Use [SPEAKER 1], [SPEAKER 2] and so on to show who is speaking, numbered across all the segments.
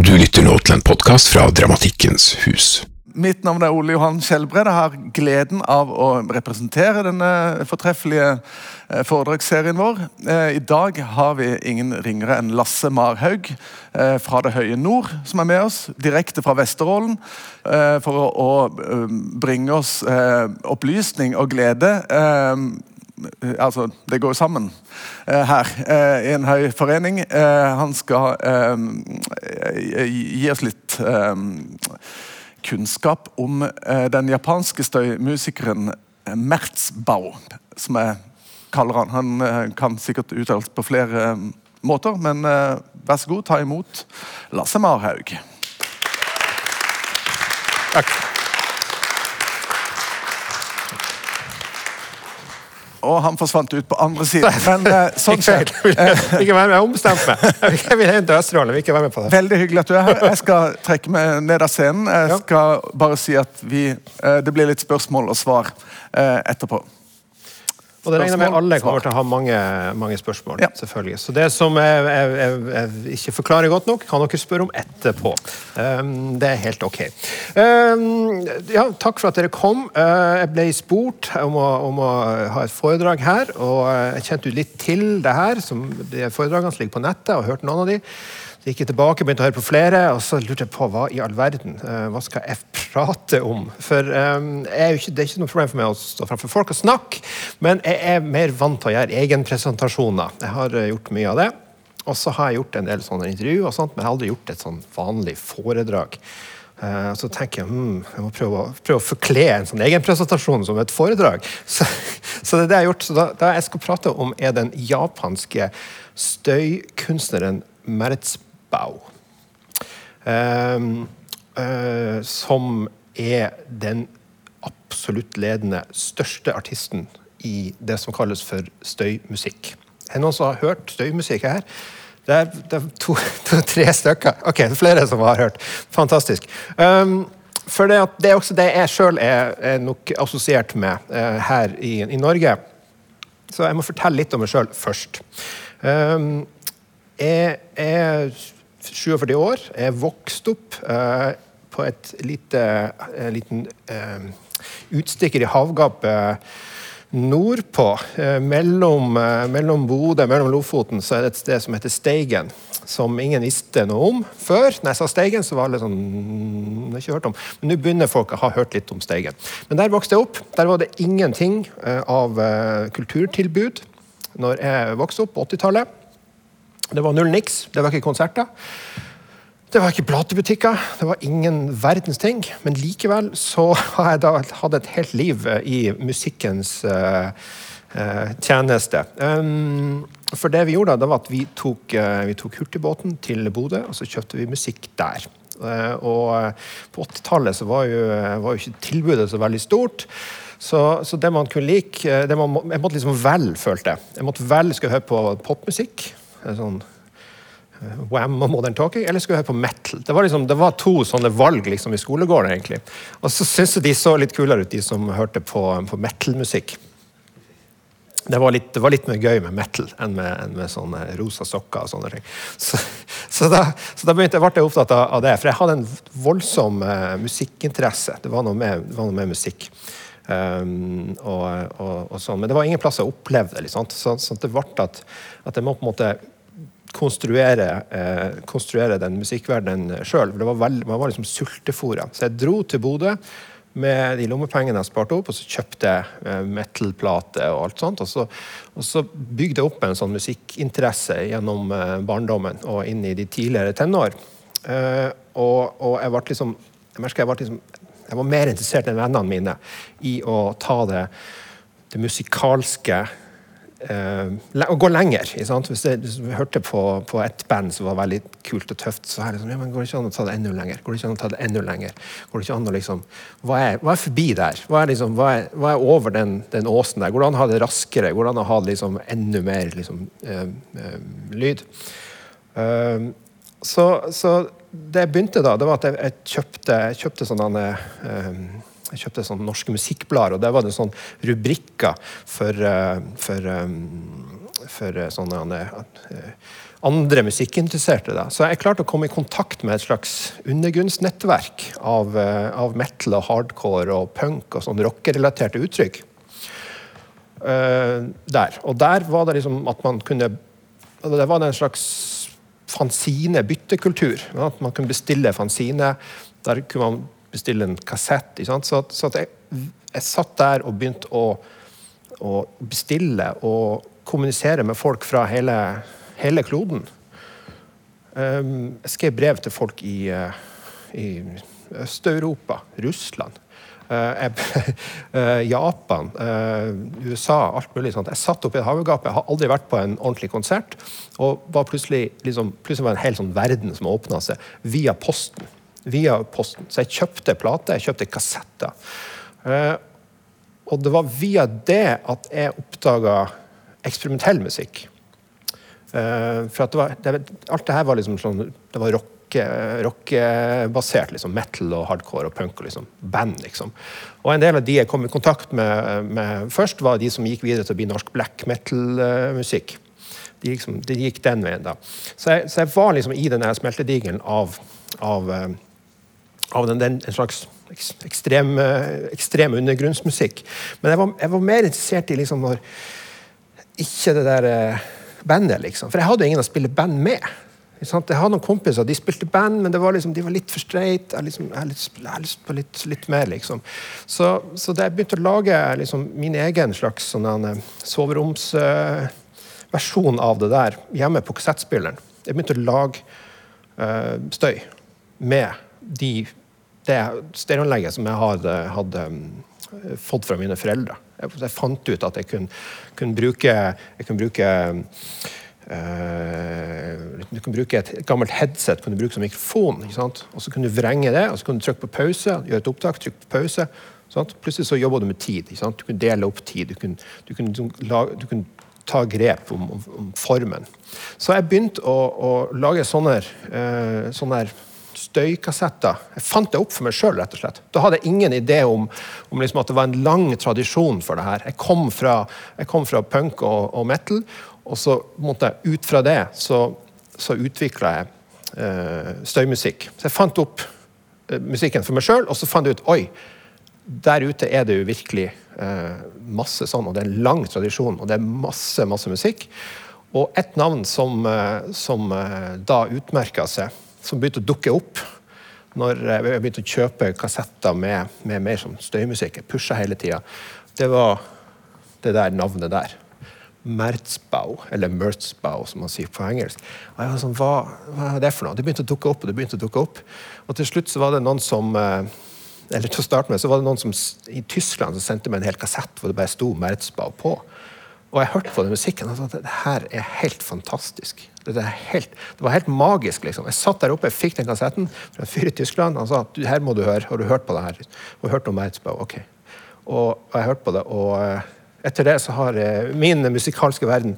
[SPEAKER 1] Du lytter nå til en podkast fra Dramatikkens hus.
[SPEAKER 2] Mitt navn er Ole Johan Skjelbred. Jeg har gleden av å representere denne fortreffelige eh, foredragsserien vår. Eh, I dag har vi ingen ringere enn Lasse Marhaug eh, fra det høye nord som er med oss, direkte fra Vesterålen, for å bringe oss opplysning og glede altså, det går sammen her i en høy forening. Han skal gi oss litt kunnskap om den japanske støymusikeren Merzbau, som jeg kaller han. Han kan sikkert uttales på flere måter, men vær så god, ta imot Lasse Marhaug. Takk. Og han forsvant ut på andre siden. Men uh, sånn
[SPEAKER 3] skjer. Ikke vær med, jeg meg. Jeg vil hjem til Østerdalen, ikke med på det.
[SPEAKER 2] Veldig hyggelig at du er her. Jeg skal trekke meg ned av scenen. Jeg skal bare si at vi, uh, det blir litt spørsmål og svar uh, etterpå.
[SPEAKER 3] Og det regner med alle kommer til å ha mange, mange spørsmål. Ja. selvfølgelig. Så det som jeg, jeg, jeg, ikke forklarer godt nok, kan dere spørre om etterpå. Um, det er helt ok. Um, ja, takk for at dere kom. Uh, jeg ble spurt om å, om å, ha et foredrag her, og jeg kjente jo litt til det her, som de foredragene som ligger på nettet, og hørte noen av de. Så gikk jeg tilbake begynte å høre på flere, og så lurte jeg på hva i all verden uh, hva skal jeg prate om. For um, ikke, Det er ikke noe problem for meg å stå framfor folk og snakke, men jeg er mer vant til å gjøre egenpresentasjoner. Jeg har uh, gjort mye av det. Og så har jeg gjort en del sånne intervju, og sånt, men jeg har aldri gjort et sånn vanlig foredrag. Så tenker jeg hmm, jeg må prøve, prøve å forkle en sånn egenpresentasjon som et foredrag. Så, så det er det jeg har gjort. Så da, da jeg skal prate om, er den japanske støykunstneren Merzbow. Bau. Um, uh, som er den absolutt ledende største artisten i det som kalles for støymusikk. Er det noen som har hørt støymusikk her? Det er, det er to, to, tre stykker. Ok, flere som har hørt. Fantastisk. Um, for det, det, er også det jeg sjøl er, er, nok assosiert med uh, her i, i, Norge. Så jeg må fortelle litt om meg sjøl først. Um, jeg er 47 år, er vokst opp eh, på et lite, en liten eh, utstikker i havgapet nordpå. Eh, mellom, eh, mellom Bodø mellom Lofoten så er det et sted som heter Steigen. Som ingen visste noe om før. Når jeg sa Steigen, så var alle sånn «Mm, ikke hørt om. Men nå begynner folk å ha hørt litt om Steigen. Men der vokste jeg opp. Der var det ingenting eh, av eh, kulturtilbud når jeg vokste opp på 80-tallet. Det var null niks. Det var ikke konserter. Det var ikke platebutikker. Det var ingen verdens ting. Men likevel så har jeg da hatt et helt liv eh, i musikkens uh, uh, tjeneste. Um, for det vi gjorde da, det var at vi tok, uh, vi tok hurtigbåten til Bodø, og så kjøpte vi musikk der. og på 80-tallet så var jo, var jo, ikke tilbudet så veldig stort. Så, så det man kunne like man, Jeg måtte liksom velge, følte jeg. Jeg måtte velge, Skulle høre på popmusikk sånn eh, Wham og Modern Talking, eller skulle jeg høre på metal? Det var, liksom, det var to sånne valg liksom, i skolegården. egentlig. Og så syntes jeg de så litt kulere ut, de som hørte på, på metal-musikk. Det var, litt, det var, litt, mer gøy med metal enn med, enn med sånne rosa sokker. og sånne ting. Så, så, da, så da, begynte, ble jeg opptatt av, det, for jeg hadde en voldsom uh, musikkinteresse. Det var noe med, var noe med musikk. Um, og, og, og, sånn. Men det var ingen plass jeg opplevde det. Liksom. Så, så, det ble at, at jeg må på en måte konstruere, eh, konstruere den musikkverdenen sjøl. Man var liksom sultefòra. Så jeg dro til Bodø med de lommepengene jeg sparte opp, og så kjøpte jeg eh, metal-plate og alt sånt. Og så, og så, bygde jeg opp en sånn musikkinteresse gjennom eh, barndommen og inn i de tidligere tenår. Eh, og, og, jeg ble liksom jeg merker jeg ble liksom jeg var mer interessert enn vennene mine i å ta det, det musikalske Å gå lenger. Hvis, jeg, hvis jeg hørte på, på et band som var veldig kult og tøft, så er det sånn, ja, men går det ikke an å ta det enda lenger? Går det ikke an å ta det enda lenger? Går det ikke an å liksom, Hva er, hva er forbi der? Hva er, liksom, hva er, hva er over den, den, åsen der? Går det an å ha det raskere? Går det an å ha liksom, enda mer liksom, eh, eh, lyd? Uh, så, så det jeg begynte da, det var at jeg, jeg kjøpte, jeg kjøpte sånne um, jeg kjøpte sånne norske musikkblader, og der var det sånn rubrikker for, uh, for, um, for sånne andre musikkinteresserte. Da. Så jeg klarte å komme i kontakt med et slags undergrunnsnettverk av, av metal og hardcore og punk og sånn rockerelaterte uttrykk. Uh, der. Og der var det liksom at man kunne Det var en slags fanzine-byttekultur. At man kunne bestille fanzine. Der kunne man bestille en kassett. Så, så jeg, jeg, satt der og begynte å, å, bestille og kommunisere med folk fra hele, hele kloden. Um, jeg skrev brev til folk i, uh, i Øst-Europa, Russland. Uh, uh, Japan, USA, alt mulig sånt. Jeg satt oppe i et havegap. Jeg har aldri vært på en ordentlig konsert. Og var plutselig, liksom, plutselig var en hel sånn verden som åpna seg via posten via posten. Så jeg kjøpte plater, jeg kjøpte kassetter. Uh, og det var via det at jeg oppdaga eksperimentell musikk. Uh, for det var, det, alt det her var liksom sånn Det var rockebasert. Rock liksom, metal og hardcore og punk og liksom, band. liksom. Og en del av de jeg kom i kontakt med, med først, var de som gikk videre til å bli norsk black metal-musikk. De, de, gikk den veien da. Så jeg, så jeg var liksom i denne smeltedigelen av, av av den, den, en slags ekstrem, ekstrem undergrunnsmusikk. Men jeg var, jeg var, mer interessert i liksom når Ikke det der uh, bandet, liksom. For jeg hadde ingen å spille band med. Jeg hadde noen kompiser, de spilte band, men var liksom, de var litt for streit. Jeg, liksom, jeg har lyst, på litt, litt, mer, liksom. Så, så da jeg begynte å lage liksom, min egen slags sånn, uh, soveromsversjon uh, av det der hjemme på kassettspilleren Jeg begynte å lage uh, støy med de det stereoanlegget som jeg hadde, hadde um, fått fra mine foreldre. Jeg, fant ut at jeg kunne, kunne bruke, jeg kunne bruke Uh, du kan bruke et gammelt headset kan du bruke som mikrofon. og Så kunne du vrenge det, og så kunne du trykke på pause. gjøre et opptak, trykke på pause. Sant? Plutselig så jobba du med tid. Du kunne dele opp tid. Du kunne, du kunne, du kunne ta grep om, om, om, formen. Så jeg begynte å, å lage sånne, uh, sånne støykassetter. Jeg fant det opp for meg sjøl, rett og slett. Da hadde jeg ingen idé om, om liksom at det var en lang tradisjon for det her. Jeg kom fra, jeg kom fra punk og, og, metal, og så måtte jeg ut fra det så, så utvikla jeg eh, støymusikk. Så jeg fant opp eh, musikken for meg sjøl, og så fant jeg ut oi, der ute er det jo virkelig eh, masse sånn, og det er en lang tradisjon, og det er masse, masse musikk. Og et navn som, eh, som eh, da utmerka seg som begynte å dukke opp når jeg begynte å kjøpe kassetter med, med mer sånn støymusikk. Jeg pusha hele tida. Det var det der navnet der. Merzbau, eller Merzbau, som man sier på engelsk. Og jeg var sånn, hva, hva, er det for noe? Det begynte å dukke opp, og det begynte å dukke opp. Og til slutt så var det noen som eh, eller til å starte med, så var det noen som i Tyskland som sendte meg en hel kassett hvor det bare sto Merzbau på. Og jeg hørte på den musikken og sa at det her er helt fantastisk. Det, helt, det var helt magisk. liksom. Jeg satt der oppe, jeg fikk den kassetten fra en fyr i Tyskland. Han sa at her må du høre. Har du hørt på det her? Og hørte om Merzbau. Ok. Og, og jeg hørte på det. Og eh, etter det så har eh, min musikalske verden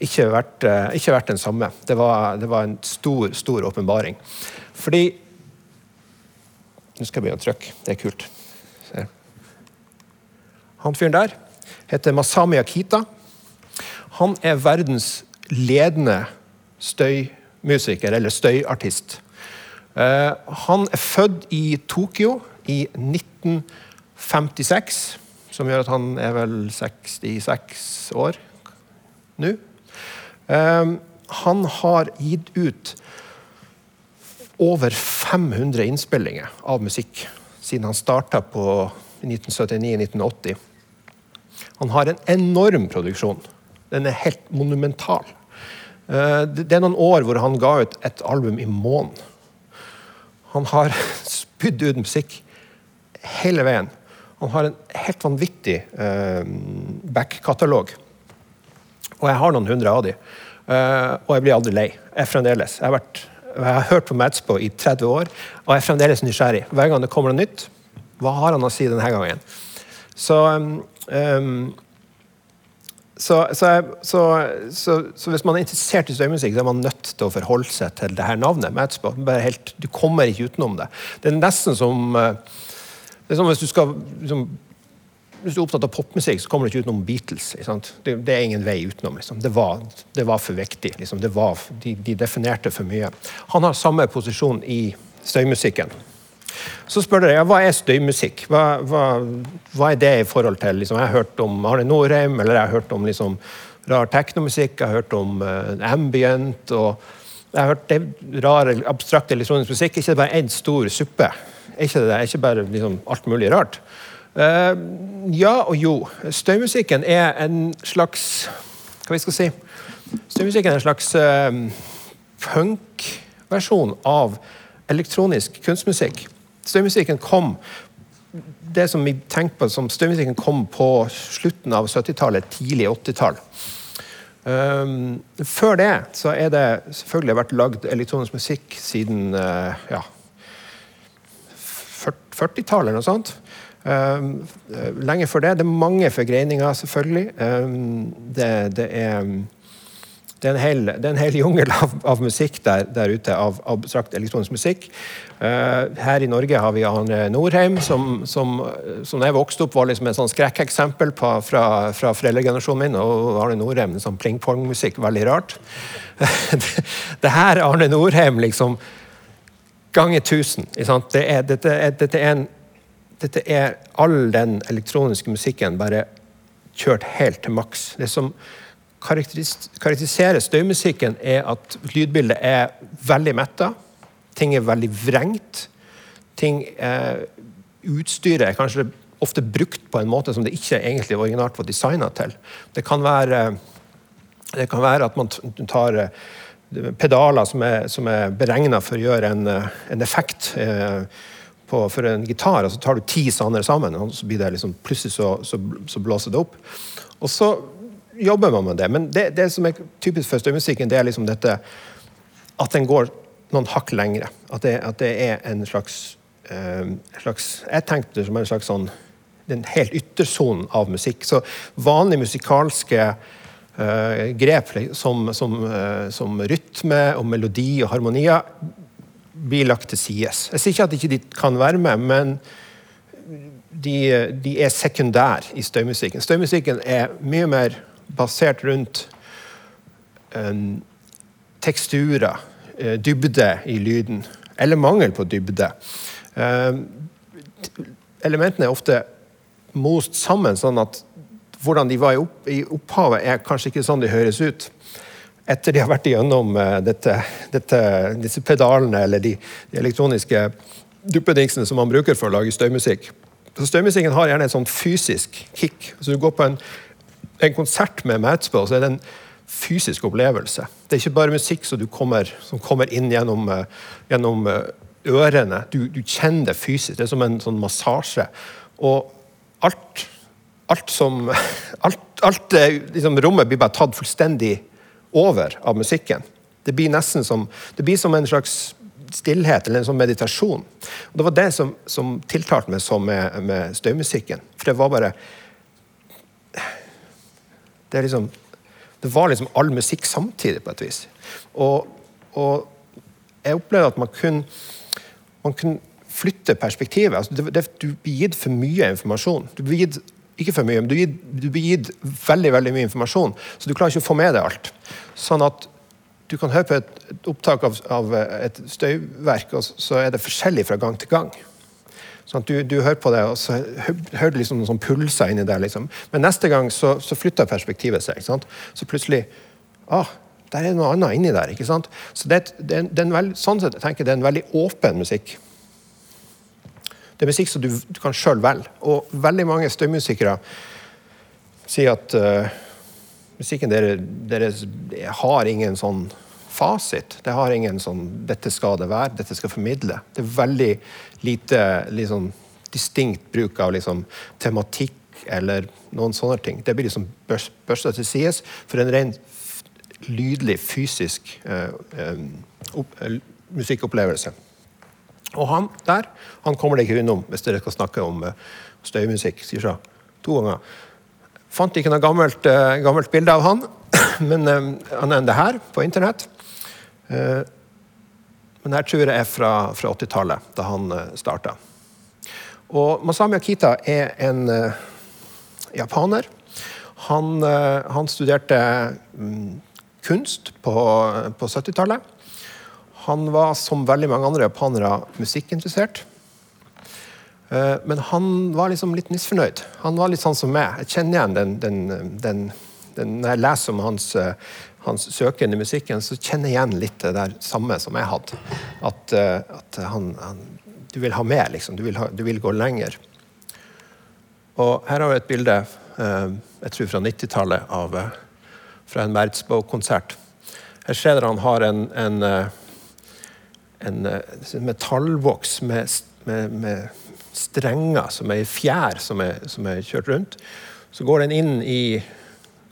[SPEAKER 3] ikke vært, eh, ikke vært den samme. Det var, det var en stor, stor åpenbaring. Fordi Nå skal jeg begynne å trykke. Det er kult. Se. Han fyren der heter Masami Akita. Han er verdens ledende støymusiker, eller støyartist. Uh, han er født i Tokyo i 1956, som gjør at han er vel 66 år nå. Uh, han har gitt ut over 500 innspillinger av musikk siden han starta på 1979-1980. Han har en enorm produksjon. Den er helt monumental. Eh, det er noen år hvor han ga ut et album i måneden. Han har spydd ut musikk hele veien. Han har en helt vanvittig uh, back-katalog. Og jeg har noen hundre av de. Uh, og jeg blir aldri lei. Jeg fremdeles. Jeg har, vært, jeg har hørt på Madspo i 30 år, og jeg er fremdeles nysgjerrig. Hver gang det kommer noe nytt, hva har han å si denne gangen? Så um, så, så, så, så, hvis man er interessert i støymusikk, så er man nødt til å forholde seg til det her navnet. Helt, du kommer ikke utenom det. Det er nesten som, eh, er som hvis du skal liksom, hvis du er opptatt av popmusikk, så kommer du ikke utenom Beatles. Det, det, er ingen vei utenom. Liksom. Det, var, det, var, for viktig. Liksom. Var, de, de, definerte for mye. Han har samme posisjon i støymusikken. Så spør dere ja, hva er støymusikk. Hva, hva, hva er det i forhold til liksom, Jeg har hørt om Arne Norheim, eller jeg har hørt om liksom, rar teknomusikk, jeg har hørt om uh, ambient. og jeg har hørt det rare, abstrakt elektronisk musikk. ikke bare én stor suppe. Ikke det, ikke bare liksom, alt mulig rart. Uh, ja og jo. Støymusikken er en slags Hva vi skal si? Støymusikken er en slags uh, punkversjon av elektronisk kunstmusikk. Støymusikken kom det som vi tenker på som støymusikken kom på slutten av 70-tallet, tidlig 80-tall. Um, ehm, før det så er det selvfølgelig vært lagd elektronisk musikk siden uh, ja, 40-tallet eller noe sånt. Um, lenge før det. Det er mange forgreininger, selvfølgelig. Um, det, det er det er en hel, er en hel jungel av, av musikk der, der, ute, av abstrakt elektronisk musikk. Uh, her i Norge har vi Arne Norheim, som, som, som jeg vokste opp var liksom et sånn skrekkeksempel fra, fra foreldregenerasjonen min. Og Arne Norheim, sånn pling-pong-musikk, veldig rart. det, her Arne Norheim liksom ganger 1000. Det er, dette, dette, er en, dette er all den elektroniske musikken bare kjørt helt til maks. Det er som karakteriserer støymusikken, er at lydbildet er veldig metta. Ting er veldig vrengt. Ting, eh, utstyret er kanskje ofte brukt på en måte som det ikke egentlig originalt var designa til. Det kan være, det kan være at man tar eh, pedaler som er, som er beregna for å gjøre en, eh, en effekt eh, på, for en gitar, og så tar du ti sånne sammen, og så blir det liksom, plutselig så, så, så blåser det opp. Og så jobber man med det. Men det, det som er typisk for støymusikken, det er liksom dette at den går noen hakk lengre. At det, at det er en slags, uh, slags, Jeg tenkte det som en slags sånn den helt yttersonen av musikk. Så vanlige musikalske uh, grep som, som, uh, som, rytme og melodi og harmonier blir lagt til sides. Jeg sier ikke at de ikke kan være med, men de, de er sekundære i støymusikken. Støymusikken er mye mer basert rundt um, teksturer, uh, dybde i lyden. Eller mangel på dybde. Uh, elementene er ofte most sammen, sånn at hvordan de var i, opp, i, opphavet, er kanskje ikke sånn de høres ut. Etter de har vært igjennom dette, dette, disse pedalene eller de, de elektroniske duppedingsene som man bruker for å lage støymusikk. Så Støymusikken har gjerne et sånn fysisk kick. Så du går på en en konsert med Madsbø, så er det en fysisk opplevelse. Det er ikke bare musikk som, kommer, som kommer inn gjennom, uh, gjennom uh, ørene. Du, du, kjenner det fysisk. Det er som en sånn massasje. Og alt, alt som alt, alt liksom, Rommet blir bare tatt fullstendig over av musikken. Det blir nesten som, det blir som en slags stillhet eller en sånn meditasjon. Og Det var det som, som tiltalte meg så med, med støymusikken. For det var bare det, liksom, det var liksom all musikk samtidig, på et vis. Og, og jeg opplevde at man kunne, man kunne flytte perspektivet. Altså, det, det, du blir gitt for mye informasjon. Du blir gitt ikke for mye, men du blir, du blir gitt veldig veldig mye informasjon, så du klarer ikke å få med deg alt. Sånn at du kan høre på et, et opptak av, av, et støyverk, og så er det forskjellig fra gang til gang. Sånn du, du, hører på det, og så hører du liksom noen sånn pulser inni der. Liksom. Men neste gang så, så flytter perspektivet seg. Så plutselig ah, der er det noe annet inni der. ikke sant? Så det, det, det veld, sånn sett, jeg tenker det er en veldig åpen musikk. Det er musikk som du, du kan sjøl velge. Og veldig mange støymusikere sier at uh, musikken deres, deres har ingen sånn fasit. Det har ingen sånn 'dette skal det være', 'dette skal formidle'. Det er veldig lite liksom, distinkt bruk av liksom, tematikk eller noen sånne ting. Det blir liksom børsta til sides for en ren lydlig, fysisk uh, uh, musikkopplevelse. Og han der han kommer det ikke unnom hvis dere skal snakke om uh, støymusikk. sier så to ganger. Fant ikke noe gammelt, gammelt bilde av han, men han er det her på internett. Eh, men jeg tror det er fra, fra 80-tallet, da han eh, starta. Og Masami Akita er en, eh, japaner. Han, han studerte um, kunst på, på 70-tallet. Han var, som veldig mange andre japanere, musikkinteressert. Men han var liksom litt misfornøyd. Han var litt sånn som meg. Jeg kjenner igjen den, den, den, den Når jeg leser om hans, hans søken i musikken, så kjenner jeg igjen litt det der samme som jeg hadde. At, at han, han, du vil ha mer, liksom. Du vil, ha, du vil gå lenger. Og her har vi et bilde eh, jeg tror fra 90-tallet eh, fra en Mertzbow-konsert. Her ser dere han har en, en, eh, en metallvoks med, med, med, strenger som er i fjær som er, som er, kjørt rundt. Så går den inn i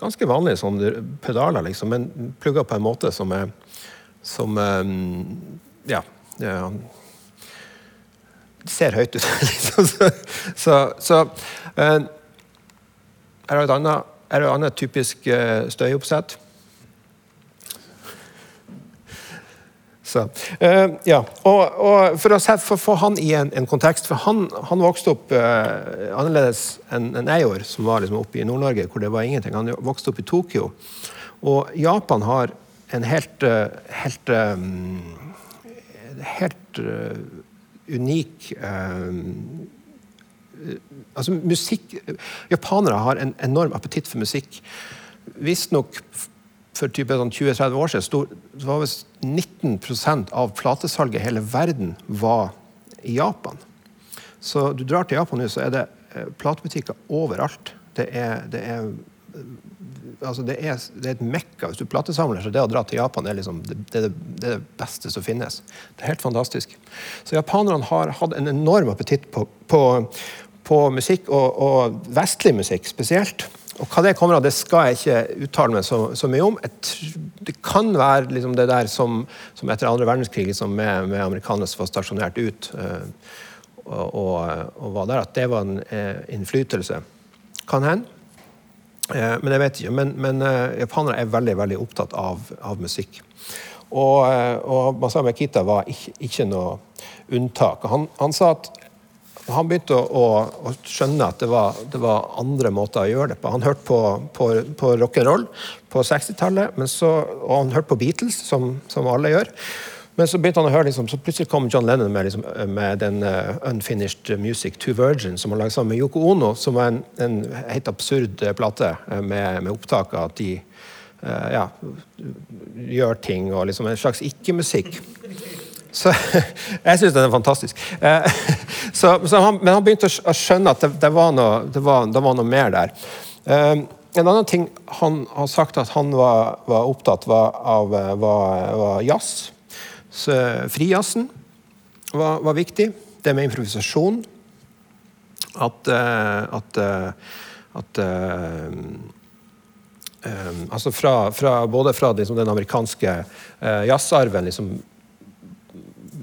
[SPEAKER 3] ganske vanlige sånn, pedaler, liksom, men plugga på en måte som er som, ja, ja ser høyt ut. Liksom. så, så, her er et annet, et annet typisk uh, støyoppsett. Så, uh, ja. og, og, For å få han i en, en kontekst for Han, han vokste opp uh, annerledes enn en jeg gjorde, som var liksom oppe i Nord-Norge, hvor det var ingenting. Han vokste opp i Tokyo. Og Japan har en helt helt, um, helt unik altså musikk Japanere har en enorm appetitt for musikk. Visstnok for sånn 20-30 år siden stod, så var visst 19% av platesalget i hele verden var i Japan. Så du drar til Japan nå, så er det eh, platebutikker overalt. Det er, det er altså det, er, det, er, et mekka. Hvis du platesamler, så det å dra til Japan er liksom, det, er det beste som finnes. Det er helt fantastisk. Så japanerne har hatt en enorm appetitt på, på, på musikk, og, og, vestlig musikk spesielt. Og Hva det kommer av, det skal jeg ikke uttale meg så, så mye om. Et, det kan være liksom det der som, som etter andre verdenskrig liksom med, med amerikanere som var stasjonert ut uh, og, og, og, var der, at det var en uh, innflytelse. Kan hende. Eh, men jeg vet ikke. Men, men eh, japanere er veldig veldig opptatt av, av musikk. Og, eh, og Masami Akita var ikke, ikke noe unntak. Han, han, sa at han begynte å, å, å skjønne at det var, det var, andre måter å gjøre det på. Han hørte på, på, på rock'n'roll på 60-tallet, og han hørte på Beatles, som, som alle gjør. Men så begynte han å høre, liksom, så plutselig kom John Lennon med, liksom, med den uh, Unfinished Music to Virgin, som han lagde sammen med Yoko Ono, som var en, en helt absurd uh, plate uh, med, med, opptak av at de ja, gjør ting, og liksom en slags ikke-musikk. Så Jeg syns den er fantastisk. Så, så han, men han begynte å skjønne at det, det, var, noe, det, var, det var, noe, mer der. En annen ting han har sagt at han var, var opptatt av, var, var jazz. Frijazzen var, var, viktig. Det med improvisasjon. At, uh, at, uh, at um, altså fra, fra, både fra liksom, den amerikanske jazzarven liksom,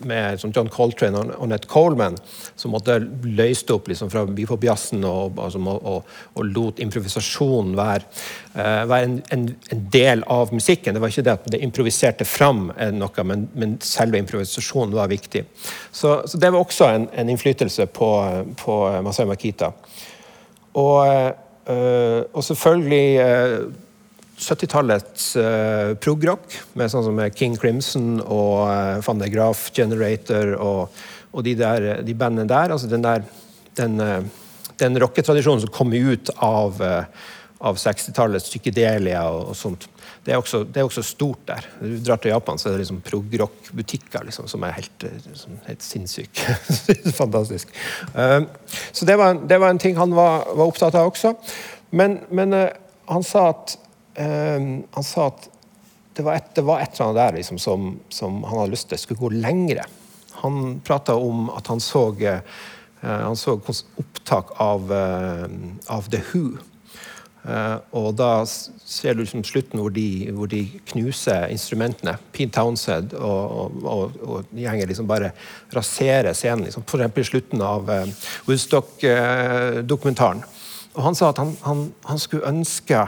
[SPEAKER 3] med som John Coltrane og Annette Coleman, som måtte løste opp liksom, fra bebop-jazzen og, altså, og, og, lot improvisasjonen være, uh, være en, en, en, del av musikken. Det var ikke det at det improviserte fram noe, men, men selve improvisasjonen var viktig. Så, så det var også en, en innflytelse på, på Masai Makita. Og, uh, og selvfølgelig uh, 70-tallets uh, progrock, med sånn som King Crimson og uh, Van de Graaf Generator og, og de, der, de bandene der. altså Den, der, den, uh, den rocketradisjonen som kom ut av, uh, av 60-tallets psykedelia og, og, sånt. Det er, også, det er, også, stort der. Når du drar til Japan, så er det liksom progrock-butikker liksom, som er helt, liksom, helt sinnssyke. Fantastisk. så det var, det var, en ting han var, var opptatt av også. Men, men han sa at um, Han sa at det var et, det var et eller annet der liksom, som, som, han hadde lyst til skulle gå lengre. Han prata om at han så, uh, han så opptak av, uh, av The Who. Uh, og da ser du liksom slutten hvor de, hvor de, knuser instrumentene. Pete Townsend og, og, og gjengen liksom bare raserer scenen. Liksom. Eksempel i slutten av Woodstock-dokumentaren. Og han sa at han, han, han skulle ønske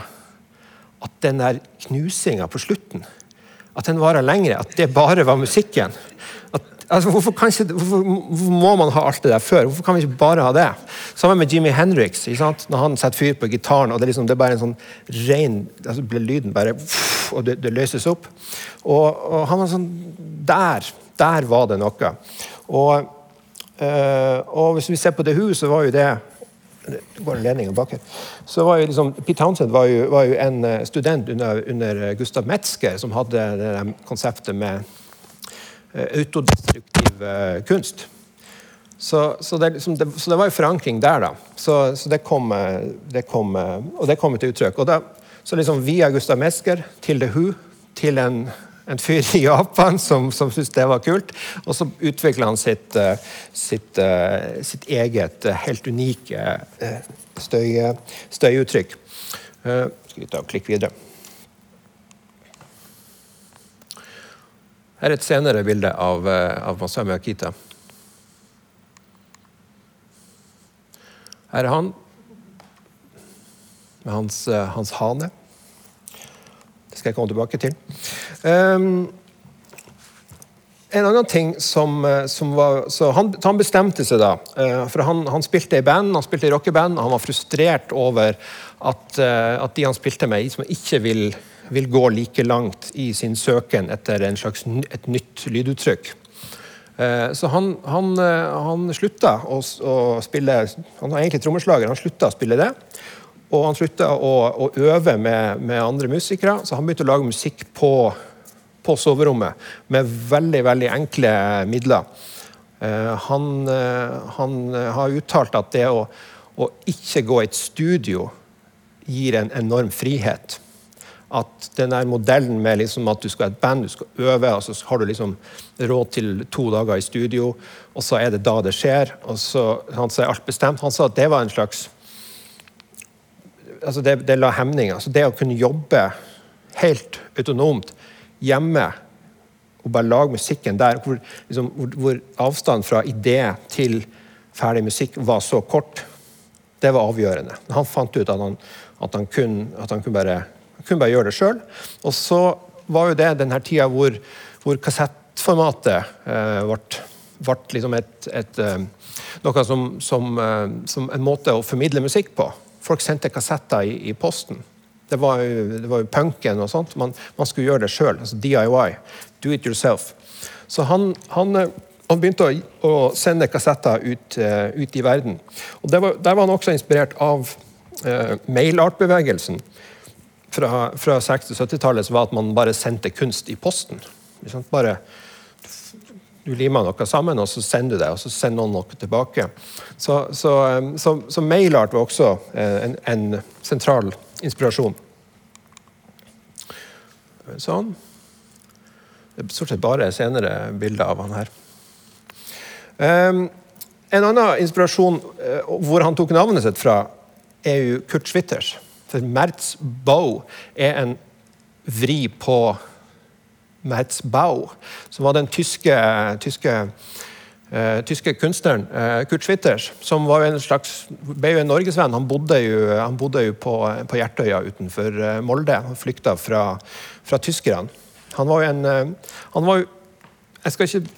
[SPEAKER 3] at den der knusinga på slutten at den varer lengre, at det bare var musikken. At, altså, hvorfor, ikke, hvorfor, må man ha alt det der før? Hvorfor kan vi ikke bare ha det? Sammen med Jimmy Henriks. Når han setter fyr på gitaren, og det er, liksom, det er bare en sånn ren altså Lyden bare Og det, det løses opp. Og, og, han var sånn Der! Der var det noe. Og, øh, og hvis vi ser på The Who, så var jo det det går en ledning bak. Så var jo liksom, Pete Townsend var jo, var jo en eh, student under, under Gustav Metzger som hadde det konseptet med Eh, autodestruktiv eh, kunst. Så, så, det, liksom, det, så, det, var jo forankring der, da. Så, så det, kom, det, kom, og det kom til uttrykk. Og da, så liksom Via Gustav Metzger til The Who, til en, en fyr i Japan som, som syntes det var kult. Og så utvikla han sitt, sitt, sitt, eget helt unike støy, støyuttrykk. Skal vi ta og klikke videre. Her er et senere bilde av, eh, av Masami Akita. Her er han med hans, eh, hans hane. Skal jeg komme tilbake til. Um, en annen ting som, eh, som var han, han, bestemte seg da. For han, han, spilte i band, han spilte i rockeband. Han var frustrert over at, at de han spilte med, som ikke vil vil gå like langt i sin søken etter slags, et nytt lyduttrykk. Eh, så han, eh, han slutta å, å, spille Han var egentlig trommeslager, han slutta å spille det. Og han slutta å, å, øve med, med, andre musikere, så han begynte å lage musikk på, på soverommet med veldig, veldig enkle midler. Uh, han, han har uttalt at det å, å ikke gå i et studio gir en enorm frihet at den der modellen med liksom at du skal ha et band, du skal øve, og så har du liksom råd til to dager i studio, og så er det da det skjer. og så, Han sa alt bestemt. Han sa at det var en slags altså det, det la hemninger. Altså det å kunne jobbe helt autonomt hjemme og bare lage musikken der, hvor, liksom, hvor, hvor avstanden fra idé til ferdig musikk var så kort, det var avgjørende. Han fant ut at han, at han, kunne, at han kunne bare kunne bare gjøre det sjøl. Og så var jo det denne tida hvor, hvor kassettformatet eh, ble, ble liksom et, et, eh, noe som, som, eh, som, en måte å formidle musikk på. Folk sendte kassetter i, i posten. Det var, jo, det var jo punken og sånt. Man, man skulle gjøre det sjøl. Altså DIY. Do it yourself. Så han, han, eh, han begynte å, å, sende kassetter ut, uh, ut i verden. Og var, Der var han også inspirert av uh, mailartbevegelsen fra, fra 60-70-tallet var at man bare sendte kunst i posten. Bare du limer noe sammen, og så sender du det, og så sender noen noe tilbake. Så, så, um, så, så mailart var også eh, en, en, sentral inspirasjon. Sånn. Det er stort sett bare senere bilder av han her. Um, en annen inspirasjon uh, hvor han tok navnet sitt fra, er jo Kurt Schwitters. For Merzbau er en vri på Merzbau, som var den tyske, tyske, uh, tyske kunstneren uh, Kurt Schwitters, som var en slags, ble jo en norgesvenn. Han bodde jo, han bodde jo på, på, Hjertøya utenfor uh, Molde. Han flykta fra, fra tyskerne. Han var jo en han var jo, Jeg skal ikke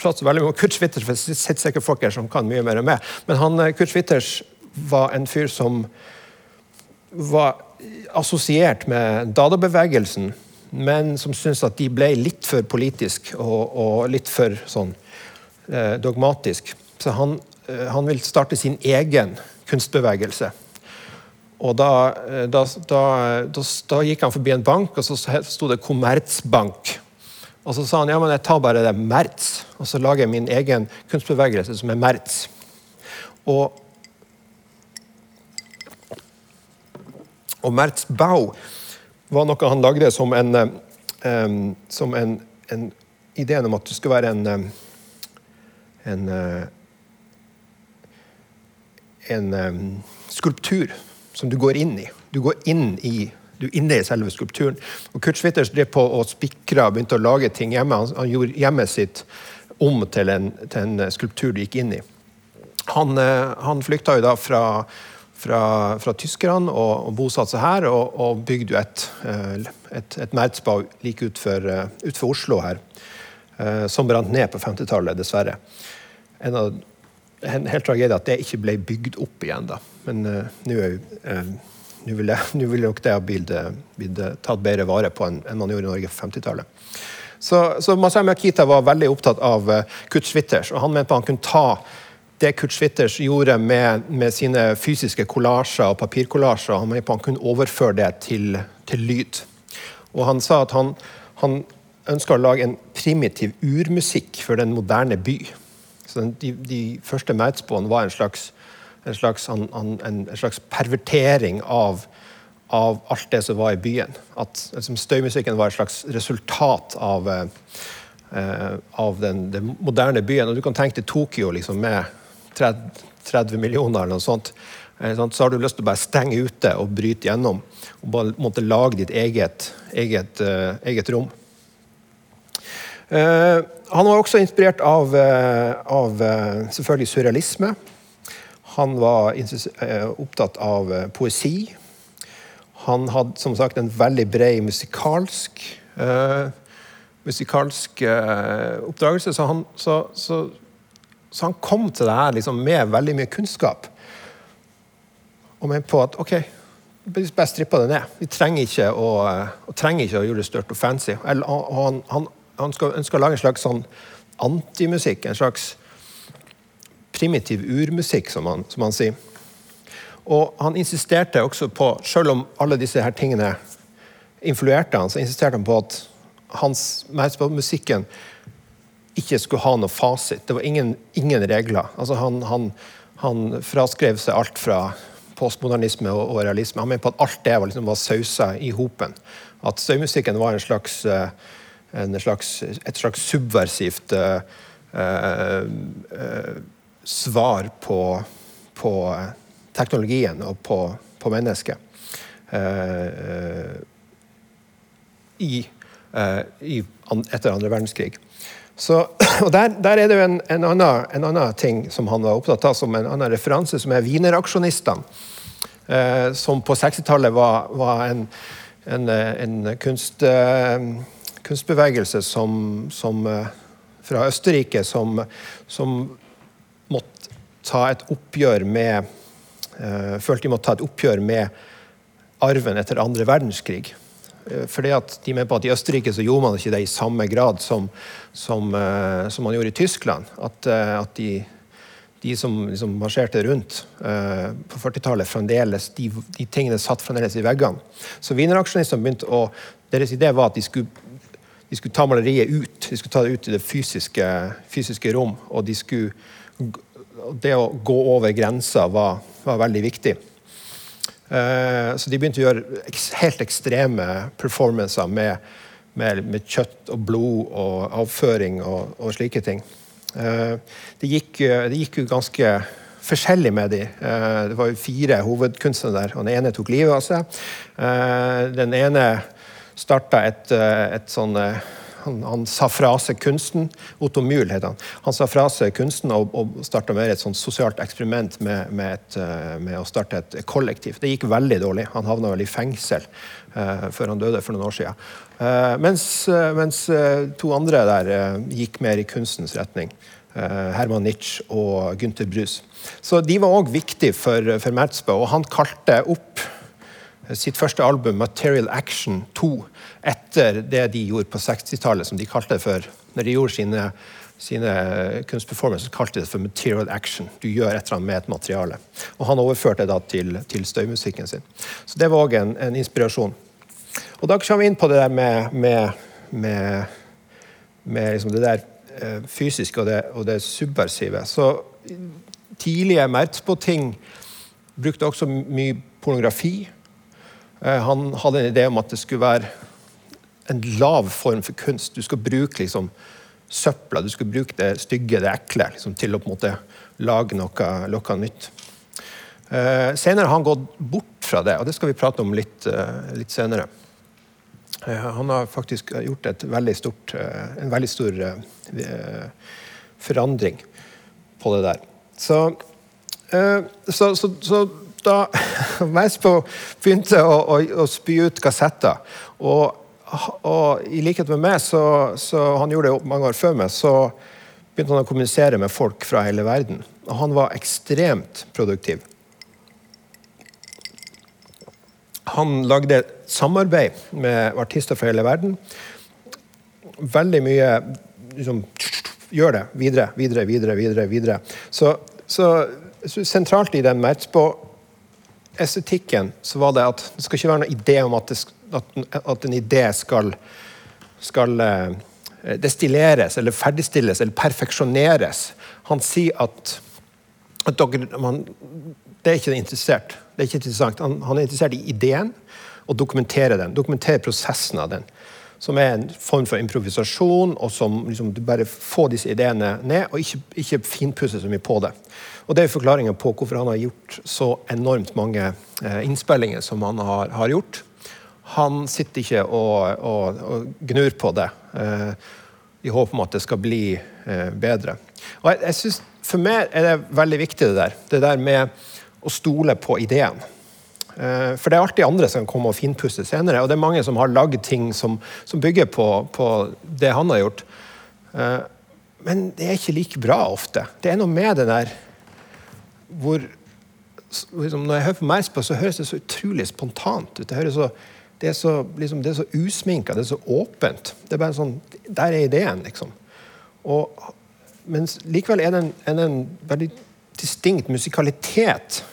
[SPEAKER 3] prate så veldig mye om Kurt Schwitters, for det sitter sikkert folk her som kan mye mer enn meg. Men han, Kurt Schwitters var en fyr som var assosiert med dadabevegelsen, men som syntes at de ble litt for politisk og, og litt for sånn eh, dogmatisk. Så han, eh, han, vil starte sin egen kunstbevegelse. Og da, eh, da, da, da, gikk han forbi en bank, og så sto det 'Kommertsbank'. Og så sa han ja, men jeg tar bare det Merz, og så lager jeg min egen kunstbevegelse som er Merz. Og Og Mertz Bau var noe han lagde som en, um, som en, en ideen om at det skulle være en, en, en um, skulptur som du går inn i. Du går inn i du er inne i selve skulpturen. Og Kurt Schwitters drev på og spikra og begynte å lage ting hjemme. Han, han gjorde hjemmet sitt om til en, til en, skulptur du gikk inn i. Han, han flykta jo da fra fra, fra tyskerne og, og bosatte seg her, og, og bygde et, eh, et, et Merzbau like utfor ut utenfor Oslo her. eh, som brant ned på 50-tallet, dessverre. En, av, en helt tragedie at det ikke ble bygd opp igjen. da. Men uh, nå uh, vil, nok det ha blitt, tatt bedre vare på enn, en man gjorde i Norge på 50-tallet. Så, så Masai Makita var veldig opptatt av uh, Kurt Schwitters, og han mente han kunne ta det Kurt Schwitters gjorde med, med sine fysiske kollasjer og papirkollasjer, han, han kunne overføre det til, til lyd. Og han sa at han, han ønska å lage en primitiv urmusikk for den moderne by. Så de, de første Maudsboene var en slags, en, slags, en, en slags, pervertering av, av, alt det som var i byen. At liksom, Støymusikken var et slags resultat av, eh, av den, den, moderne byen. Og Du kan tenke til Tokyo liksom, med 30, 30 millioner eller noe sånt. Eh, så har du lyst til å bare stenge ute og bryte gjennom. Og bare måtte lage ditt eget, eget, uh, eget rom. Uh, han var også inspirert av, uh, av selvfølgelig surrealisme. Han var opptatt av poesi. Han hadde som sagt en veldig bred musikalsk musikalsk oppdragelse. Så han, så, så, så han, kom til det her liksom med veldig mye kunnskap. Og mente på at ok, bare strippa det ned. Vi trenger ikke å, trenger ikke å gjøre det størt og fancy. Og han, han, han skal, ønsker å lage en slags sånn antimusikk. En slags primitiv urmusikk, som han, som han, sier. Og han insisterte også på, selv om alle disse her tingene influerte han, så insisterte han på at hans musikken ikke skulle ha noe fasit. Det var ingen, ingen regler. Altså han, han, han fraskrev seg alt fra postmodernisme og, og, realisme. Han mente på at alt det var, liksom, var sausa i hopen. At støymusikken var en slags, eh, en slags, et slags subversivt uh, uh, svar på, på, teknologien og på, på mennesket. Uh, i, i, etter andre verdenskrig. Så, og der, der, er det jo en, en, annen, en, annen, ting som han var opptatt av, som en annen referanse, som er wienerraksjonistene. Eh, som på 60-tallet var, var, en, en, kunst, eh, kunstbevegelse som, som, eh, fra Østerrike som, som, måtte ta et oppgjør med Følte de måtte ta et oppgjør med arven etter andre verdenskrig. Fordi at de mener på at I Østerrike så gjorde man ikke det i samme grad som, som, som man gjorde i Tyskland. At, at de de som liksom marsjerte rundt på 40-tallet, fremdeles, de, de, tingene satt fremdeles i veggene. Så wienerraksjonistene begynte å Deres idé var at de skulle, de skulle, ta maleriet ut. De skulle ta det ut i det fysiske, fysiske rom. Og de skulle, det å gå over grensa var, var veldig viktig. Uh, så de begynte å gjøre helt ekstreme performancer med, med, med, kjøtt og blod og avføring og, og slike ting. Eh, det gikk, eh, det gikk jo ganske forskjellig med de. Eh, det var jo fire hovedkunstnere der, og den ene tok livet av seg. Den ene starta et, et sånn han, han, sa fra seg kunsten. Otto Mühl het han. Han sa fra seg kunsten og, og starta mer et sånt sosialt eksperiment med, med, et, med, å starte et kollektiv. Det gikk veldig dårlig. Han havna vel i fengsel uh, før han døde for noen år siden. Uh, mens, uh, mens to andre der gikk mer i kunstens retning. Herman Nitsch og Gunther Brus. Så de var òg viktige for, for Merzbø, og han kalte opp sitt første album, 'Material Action 2', etter det de gjorde på 60-tallet, som de kalte det for Når de gjorde sine, sine kunstperformances, kalte de det for 'Material Action'. Du gjør et eller annet med et materiale. Og han overførte det da til, til støymusikken sin. Så det var òg en, en, inspirasjon. Og da kommer vi inn på det der med, med, med, med liksom det der eh, fysiske og det, og det subversive. Så tidlige på ting brukte også mye pornografi. Eh, han hadde en idé om at det skulle være en lav form for kunst. Du skal bruke liksom søpla, du skal bruke det stygge, det ekle, liksom, til å på en måte lage noe, noe nytt. Uh, senere har han gått bort fra det, og det skal vi prate om litt, uh, litt senere. Uh, han har faktisk gjort veldig stort, en veldig stor forandring på det der. Så, så, så, så da Mespo begynte å, å, å, spy ut kassetter. Og og i likhet med meg, så, så han gjorde det mange år før meg, så begynte han å kommunisere med folk fra hele verden. Og han var ekstremt produktiv. Han lagde samarbeid med artister fra hele verden. Veldig mye liksom, Gjør det. Videre, videre, videre. videre, videre. Så, så, sentralt i den Mertzbo-estetikken så var det at det skal ikke være noen idé om at, det, at, at en idé skal, skal uh, destilleres eller ferdigstilles eller perfeksjoneres. Han sier at, at dere, man, det er ikke interessert. Det er ikke interessant. Han, han, er interessert i ideen og dokumentere den. Dokumentere prosessen av den. Som er en form for improvisasjon, og som liksom, du bare får disse ideene ned, og ikke, ikke finpusse så mye på det. Og Det er forklaringen på hvorfor han har gjort så enormt mange eh, innspillinger som han har, har, gjort. Han sitter ikke og, og, og gnur på det eh, i håp om at det skal bli eh, bedre. Og jeg, jeg synes, For meg er det veldig viktig det der. Det der med å stole på ideen. Eh, for det er alltid andre som kommer og finpusser senere. Og det er mange som har lagd ting som, som bygger på, på, det han har gjort. Eh, men det er ikke like bra ofte. Det er noe med det der hvor liksom, Når jeg hører på Merspa, så høres det så utrolig spontant ut. Det, høres så, det, er, så, liksom, det er så usminka, det er så åpent. Det er bare sånn, Der er ideen, liksom. Og, men likevel er det en, en, veldig distinkt musikalitet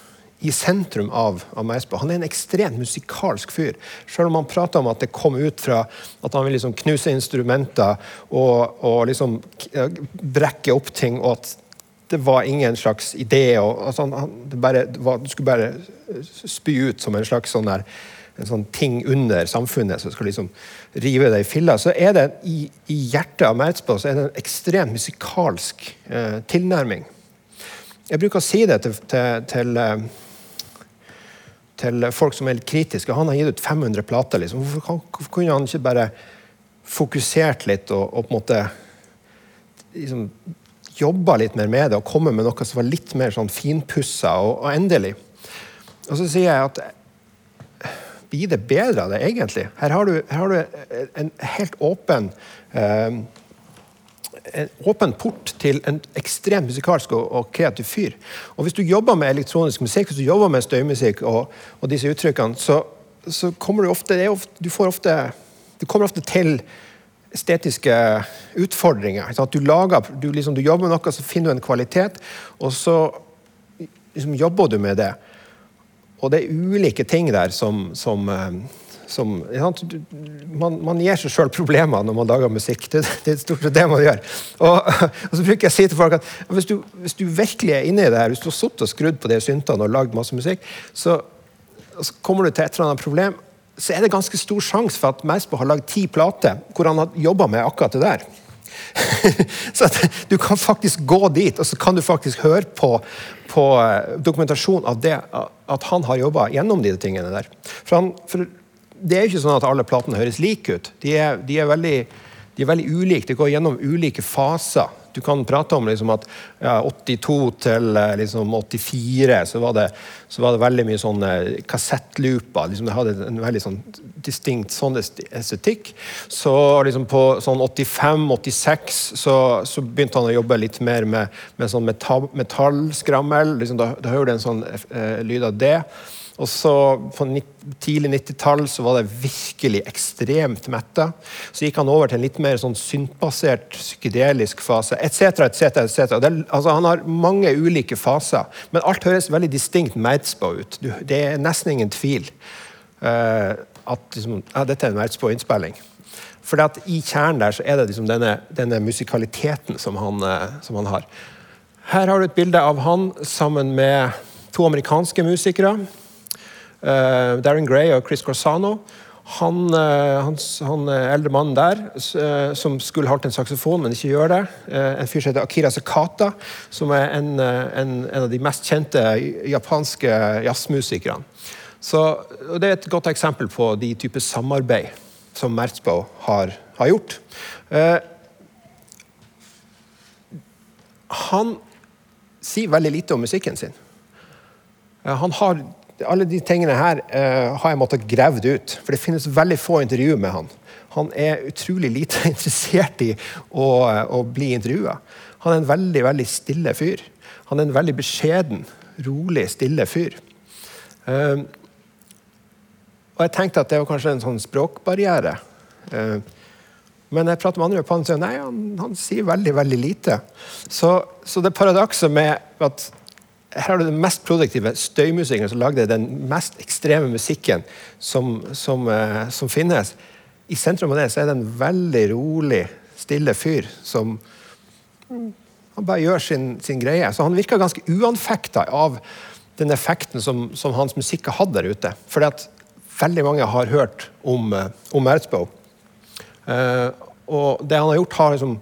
[SPEAKER 3] i sentrum av, av Meisbo. Han er en ekstremt musikalsk fyr. Selv om han prater om at det kom ut fra at han vil liksom knuse instrumenter og, og liksom brekke opp ting, og at det var ingen slags idé. Og, altså han, han, bare, var, du skulle bare spy ut som en slags sånn der, en sånn ting under samfunnet som skal liksom rive det i filler, så er det i, i hjertet av er det en ekstremt musikalsk eh, tilnærming. Jeg bruker å si det til, til, til eh, til folk som er litt kritiske. Han har gitt ut 500 plater. Liksom. Hvorfor, hvorfor, kunne han ikke bare fokusert litt og, og på en måte liksom, jobba litt mer med det og kommet med noe som var litt mer sånn finpussa og, og endelig? Og så sier jeg at blir det bedre av det, egentlig? Her har du, her har du en helt åpen eh, en åpen port til en ekstremt musikalsk og, og, kreativ fyr. Og Hvis du jobber med elektronisk musikk, hvis du jobber med støymusikk og, og disse uttrykkene, så, så, kommer du ofte, ofte, du ofte Du kommer ofte til estetiske utfordringer. Du, lager, du, liksom, du jobber med noe, så finner du en kvalitet, og så liksom, jobber du med det. Og det er ulike ting der som, som eh, som man, man, gir seg sjøl problemer når man lager musikk. Det, det er stort sett det man gjør. Og, og, så bruker jeg å si til folk at hvis du, hvis du virkelig er inne i det her, hvis du har sittet og skrudd på de syntene og lagd masse musikk, så, så, kommer du til et eller annet problem, så er det ganske stor sjanse for at Meisbo har lagd ti plater hvor han har jobba med akkurat det der. så du kan faktisk gå dit, og så kan du faktisk høre på, på eh, dokumentasjon av det, at han har jobba gjennom de tingene der. For, han, for det er jo ikke sånn at alle platene høres like ut. De er, de er, veldig, de veldig ulike. De går gjennom ulike faser. Du kan prate om liksom at ja, 82 til eh, liksom 84 så var, det, så var det veldig mye sånne kassettlooper. Liksom det hadde en veldig sånn distinkt sånn estetikk. Så liksom på sånn 85-86 så, så, begynte han å jobbe litt mer med, med sånn metall, metallskrammel. Liksom da, da hører du en sånn eh, lyd av det. Og så På tidlig 90-tall så var det virkelig ekstremt metta. Så gikk han over til en litt mer sånn syntbasert psykedelisk fase etc. etc., etc. Altså, han har mange ulike faser, men alt høres veldig distinkt Merzbo ut. Du, det er nesten ingen tvil uh, at liksom, ja, dette er en Merzbo-innspilling. For i kjernen der så er det liksom denne, denne musikaliteten som han, uh, som han har. Her har du et bilde av han sammen med to amerikanske musikere. Uh, Darren Gray og Chris Corsano. Han, uh, han, han eldre mannen der som skulle holdt en saksofon, men ikke gjør det. en fyr som heter Akira Sakata, som er en, en, en av de mest kjente japanske jazzmusikerne. Så, det er et godt eksempel på de typer samarbeid som Merzbow har, har gjort. han sier veldig lite om musikken sin. Han har alle de tingene her uh, har jeg måttet gravd ut. For det finnes veldig få intervjuer med han. han er utrolig lite interessert i å, å bli intervjua. Han er en veldig veldig stille fyr. Han er en veldig beskjeden, rolig, stille fyr. Uh, og jeg tenkte at det var kanskje en sånn språkbarriere. Uh, men jeg prater med andre på han sier nei, han, han, sier veldig veldig lite. Så, så det paradokset med at her har du den mest produktive støymusikeren som lagde den mest ekstreme musikken som, som, uh, som, finnes. I sentrum av det så er det en veldig rolig, stille fyr som han bare gjør sin, sin greie. Så han virker ganske uanfekta av den effekten som, som, hans musikk har hatt der ute. Fordi at veldig mange har hørt om, uh, om Erzbow. Uh, og det han har gjort, har liksom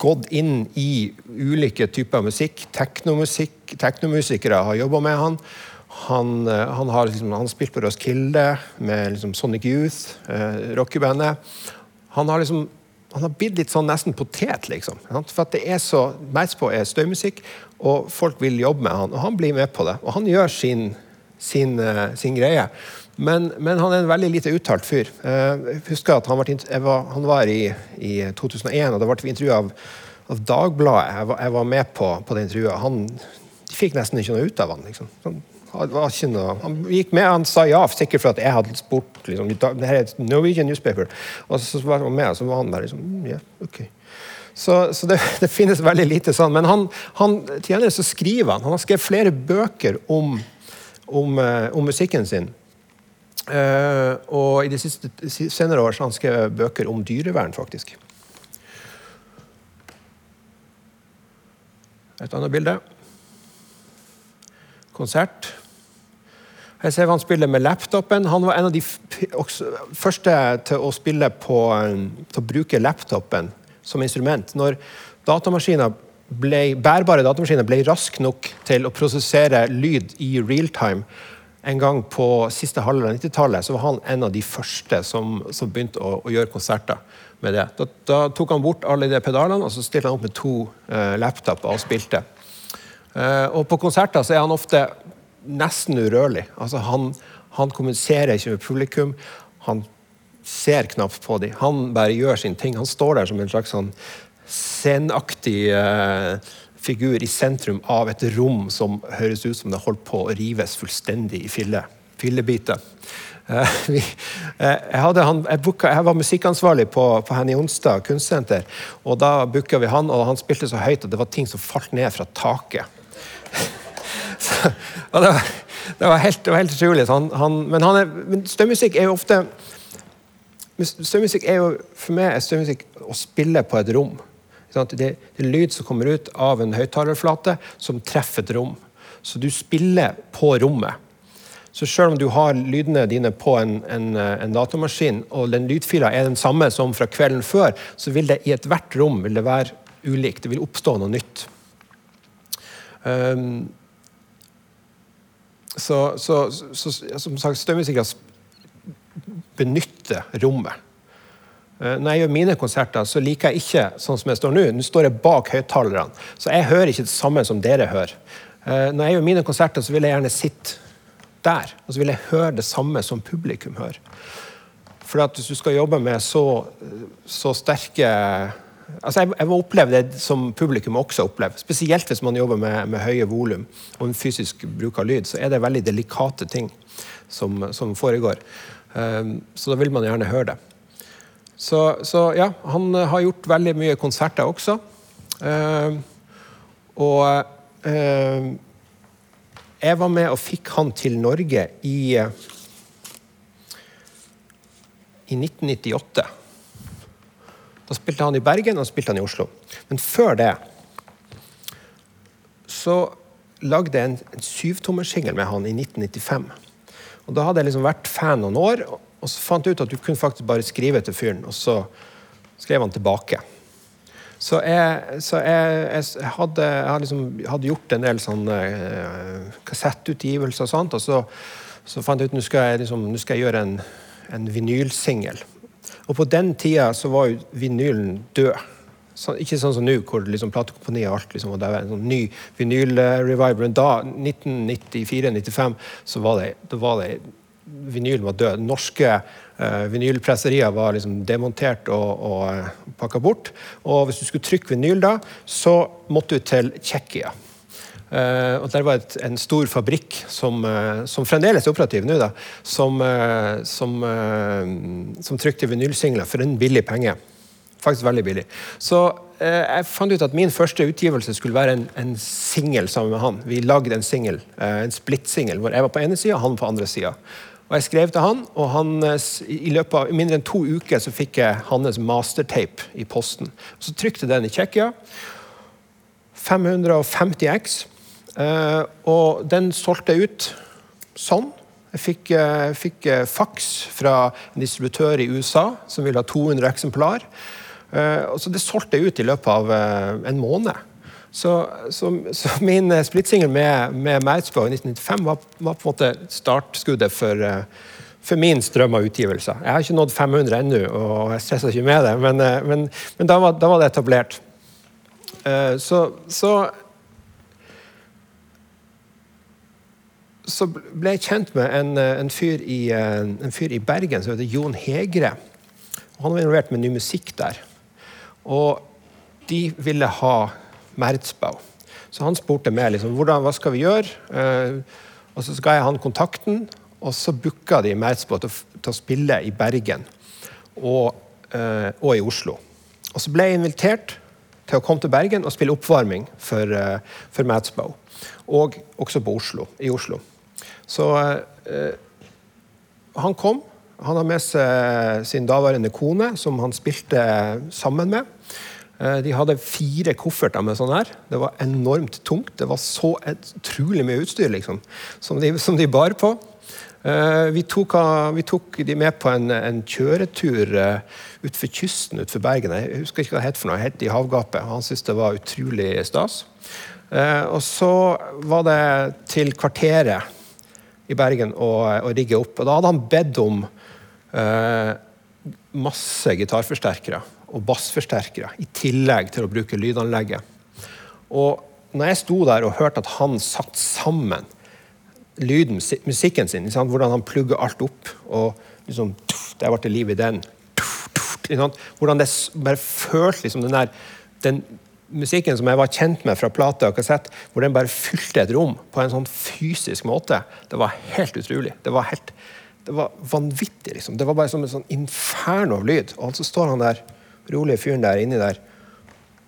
[SPEAKER 3] gått inn i ulike typer musikk. Teknomusikk, Teknomusikere har jobba med han. Han, eh, han har liksom, han spilt på Roskilde med liksom Sonic Youth, eh, rockebandet. Han har liksom han har blitt litt sånn nesten potet, liksom. For at det er så Mest på er støymusikk, og folk vil jobbe med han. Og han blir med på det. Og han gjør sin, sin, uh, sin greie. Men, men, han er en veldig lite uttalt fyr. Eh, jeg husker at Han var, han var i, i, 2001, og da ble vi intervjua av, av, Dagbladet. Jeg var, jeg var med på, på, det intervjuet. Han de fikk nesten ikke noe ut av han. Liksom. Han, noe, han gikk med, han sa ja, sikkert for at jeg hadde spurt liksom, det her er Norwegian newspaper. Og så var han med, og så var han bare liksom mm, ja, ok. Så, så det, det, finnes veldig lite sånn. Men han, han, til så skriver han. Han har skrevet flere bøker om, om, uh, om musikken sin. Uh, og i de siste, senere år har han skrevet bøker om dyrevern, faktisk. Et annet bilde. Konsert. Her ser vi han spiller med laptopen. Han var en av de første til å spille på, til å bruke laptopen som instrument. Når datamaskiner ble, bærbare datamaskiner ble raske nok til å prosessere lyd i real time, en gang på siste halvdel av 90-tallet var han en av de første som, som begynte å, å, gjøre konserter med det. Da, da, tok han bort alle de pedalene og så stilte han opp med to uh, laptoper og spilte. Uh, og på konserter så er han ofte nesten urørlig. Altså han, han kommuniserer ikke med publikum. Han ser knapt på dem. Han bare gjør sin ting. Han står der som en slags sånn scenaktig uh, figur i sentrum av et rom som høres ut som det holdt på å rives fullstendig i fille. Fillebiter. Uh, vi, uh, jeg, han, jeg, booka, jeg, var musikkansvarlig på, på Henny Onsdag kunstsenter. og Da booka vi han, og han spilte så høyt at det var ting som falt ned fra taket. så, det, var, det, var helt, det, var, helt, utrolig. Han, han, men, er, men støymusikk er jo ofte Støymusikk er jo for meg er støymusikk å spille på et rom. Det, er lyd som kommer ut av en høyttalerflate som treffer et rom. Så du spiller på rommet. Så selv om du har lydene dine på en, en, en datamaskin, og den lydfila er den samme som fra kvelden før, så vil det i ethvert rom vil det være ulikt. Det vil oppstå noe nytt. Um, så, så, så, som sagt, støvmusikere benytter rommet. Eh, når jeg gjør mine konserter, så liker jeg ikke sånn som jeg står nå. Nå står jeg bak høyttalerne, så jeg hører ikke det samme som dere hører. Eh, når jeg gjør mine konserter, så vil jeg gjerne sitte der, og så vil jeg høre det samme som publikum hører. For at hvis du skal jobbe med så, så sterke altså jeg, jeg må oppleve det som publikum også opplever. Spesielt hvis man jobber med, med høye volum og en fysisk bruk av lyd, så er det veldig delikate ting som, som foregår. Um, så da vil man gjerne høre det. Så, så, ja, han har gjort veldig mye konserter også. Eh, og eh, jeg var med og fikk han til Norge i, i 1998. Da spilte han i Bergen og spilte han i Oslo. Men før det så lagde jeg en, en syvtommersingel med han i 1995. Og Da hadde jeg liksom vært fan noen år. Så fant jeg ut at du kunne faktisk bare skrive til fyren, og så skrev han tilbake. Så jeg, så jeg, jeg hadde, jeg liksom, hadde, gjort en del sånne uh, kassettutgivelser og sånt, og så, så fant jeg ut at nå skal jeg, liksom, skal jeg gjøre en, en vinylsingel. Og på den tida så var jo vinylen død. Så, ikke sånn som nå, hvor liksom platekompaniet og alt liksom, og det var en sånn ny vinyl-reviver. Da, 1994-95, så var det, det, var det vinylen var død. Norske uh, vinylpresserier var liksom demontert og, og uh, pakka bort. Og hvis du skulle trykke vinyl da, så måtte du til Tsjekkia. Uh, og Der var et, en stor fabrikk som, uh, som fremdeles er operativ nå, da, som, som, som trykte vinylsingler for en billig penge. Faktisk veldig billig. Så jeg fant ut at min første utgivelse skulle være en, en singel sammen med han. Vi lagde en singel, en splitt-singel, hvor jeg var på ene sida og han på andre sida. Og Jeg skrev til han, og han, i løpet av mindre enn to uker så fikk jeg hans mastertape i posten. Så trykte den i Tsjekkia. 550 X. Uh, og den solgte jeg ut sånn. Jeg fikk, uh, fikk faks fra en distributør i USA som ville ha 200 eksemplar. så Det solgte jeg ut i løpet av en måned. Så, så, så min splitsinger med, med Merzbow i 1995 var, var, på en måte startskuddet for, for min strøm av utgivelser. Jeg har ikke nådd 500 ennå, og jeg stresser ikke med det, men, men, men da, var, da, var, det etablert. så, så så ble jeg kjent med en, eh, en, fyr, i, eh, en fyr, i, Bergen som heter Jon Hegre. Han var involvert med ny musikk der. Og de ville ha Merzbau. Så han spurte meg liksom, hvordan, hva skal vi gjøre. Eh, og så ga jeg han kontakten, og så booka de Merzbau til, til, å spille i Bergen og, eh, og, i Oslo. Og så ble jeg invitert til å komme til Bergen og spille oppvarming for, eh, for Merzbau. Og også på Oslo, i Oslo. Så eh, han kom. Han har med seg sin daværende kone, som han spilte sammen med. Eh, de hadde fire kofferter med sånn her. Det var enormt tungt. Det var så utrolig mye utstyr liksom, som, de, som de bar på. Uh, vi, tok, vi, tok, de med på en, en kjøretur uh, utfor kysten utenfor Bergen. Jeg husker ikke hva det het for noe. Helt i havgapet. Han syntes det var utrolig stas. Og så var det til kvarteret i Bergen å, å rigge opp. Og da hadde han bedt om eh, masse gitarforsterkere og bassforsterkere i tillegg til å bruke lydanlegget. Og når jeg sto der og hørte at han satte sammen lyden, musikken sin, liksom, hvordan han plugger alt opp og liksom, Der ble det liv i den. Liksom, hvordan det bare føltes liksom, den den musikken som jeg var kjent med fra plate og kassett, hvor den bare fylte et rom på en sånn fysisk måte, det var helt utrolig. Det var, helt, det var vanvittig. liksom. Det var bare som en sånn inferno av lyd. Og så står han der, rolige fyren der inni der,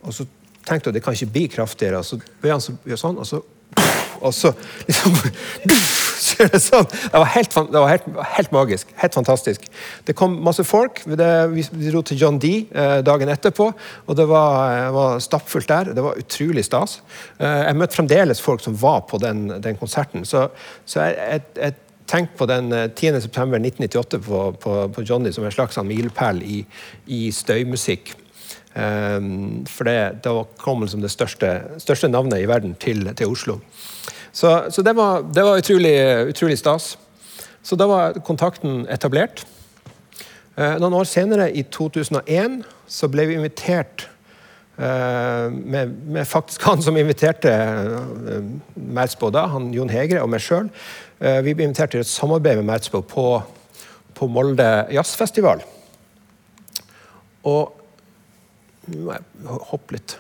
[SPEAKER 3] og så tenkte jeg det kan ikke bli kraftigere, og så bøyer han seg sånn, og så og så liksom det sånn. Det var, helt, det var helt, helt, magisk. Helt fantastisk. Det kom masse folk. Det, vi dro til John D eh, dagen etterpå, og det var, eh, var stappfullt der. Det var utrolig stas. Eh, jeg møtte fremdeles folk som var på den, den konserten. Så, så jeg, jeg, jeg Tenk på den 10.9.1998 eh, på, på, på Johnny som en slags sånn milepæl i, i støymusikk. Um, for det, det kom som det største, største, navnet i verden til, til Oslo. Så, så det, var, det, var, utrolig, utrolig stas. Så da var kontakten etablert. Uh, noen år senere, i 2001, så ble vi invitert eh, med, med, faktisk han som inviterte da, han Jon Hegre og meg sjøl. Eh, vi ble invitert til et samarbeid med Merzbow på, på Molde jazzfestival. Og Nå må jeg hoppe litt.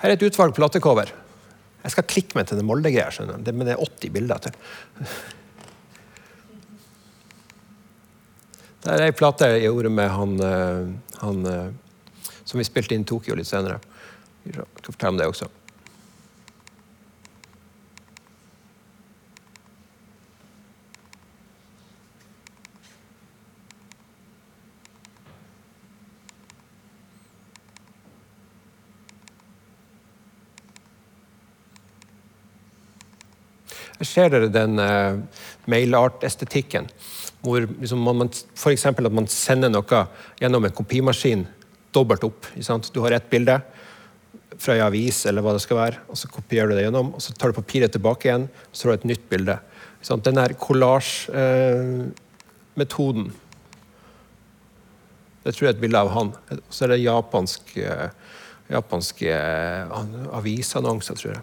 [SPEAKER 3] Her er et utvalg platecover. Jeg skal klikke meg til det Molde-greia, men det er 80 bilder til. Det er ei plate jeg gjorde med han, eh, han, eh, som vi spilte inn i Tokyo litt senere. Jeg skal fortelle om det også. Ser dere den uh, mailart-estetikken? Hvor liksom, man, F.eks. at man sender noe gjennom en kopimaskin dobbelt opp. Du har ett bilde fra en avis, eller hva det skal være, og så kopierer du det gjennom. og Så tar du papiret tilbake igjen, og så har du et nytt bilde. Den der collage-metoden eh, Det tror jeg er et bilde av han. Så er det eh, japanske avisannonser, tror jeg.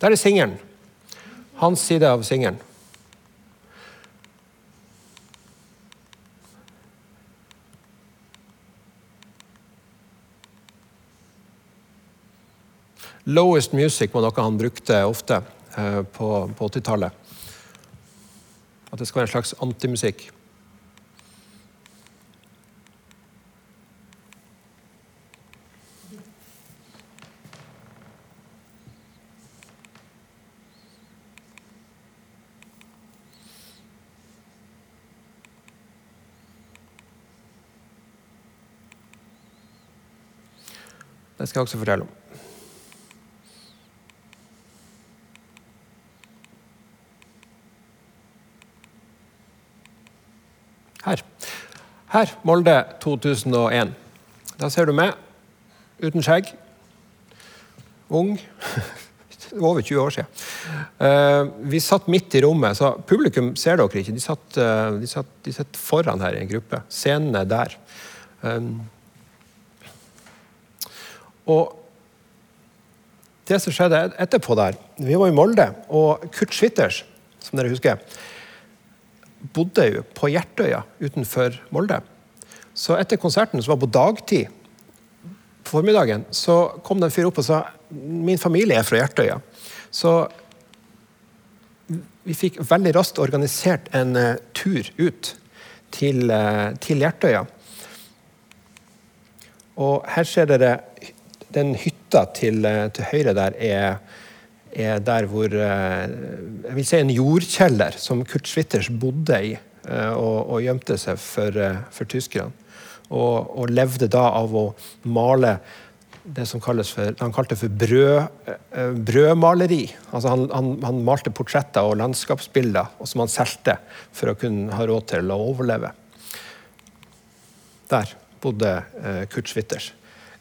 [SPEAKER 3] Der er singelen. Hans side av singelen. Lowest Music var noe han brukte ofte eh, på, på 80-tallet. At det skal være en slags antimusikk. Det skal jeg også fortelle om. Her. Her, Molde 2001. Da ser du meg uten skjegg. Ung. Over 20 år siden. Uh, vi satt midt i rommet, så publikum ser dere ikke. De satt, uh, de satt, de satt foran her i en gruppe. Scenen er der. Um, og det som skjedde etterpå der Vi var i Molde, og Kurt Schwitters, som dere husker, bodde jo på Hjertøya utenfor Molde. Så etter konserten, som var på dagtid på formiddagen, så kom det en fyr opp og sa min familie er fra Hjertøya. Så vi fikk veldig raskt organisert en uh, tur ut til, uh, til Hjertøya. Og her ser dere den hytta til, uh, til høyre der er er der hvor eh, Jeg vil si en jordkjeller som Kurt Schwitters bodde i eh, og, og gjemte seg for, eh, for tyskerne. Og, og, levde da av å male det som for, han kalte for brød, brødmaleri. Altså han, han, han, malte portretter og landskapsbilder og som han solgte for å kunne ha råd til å overleve. Der bodde Kurt Schwitters.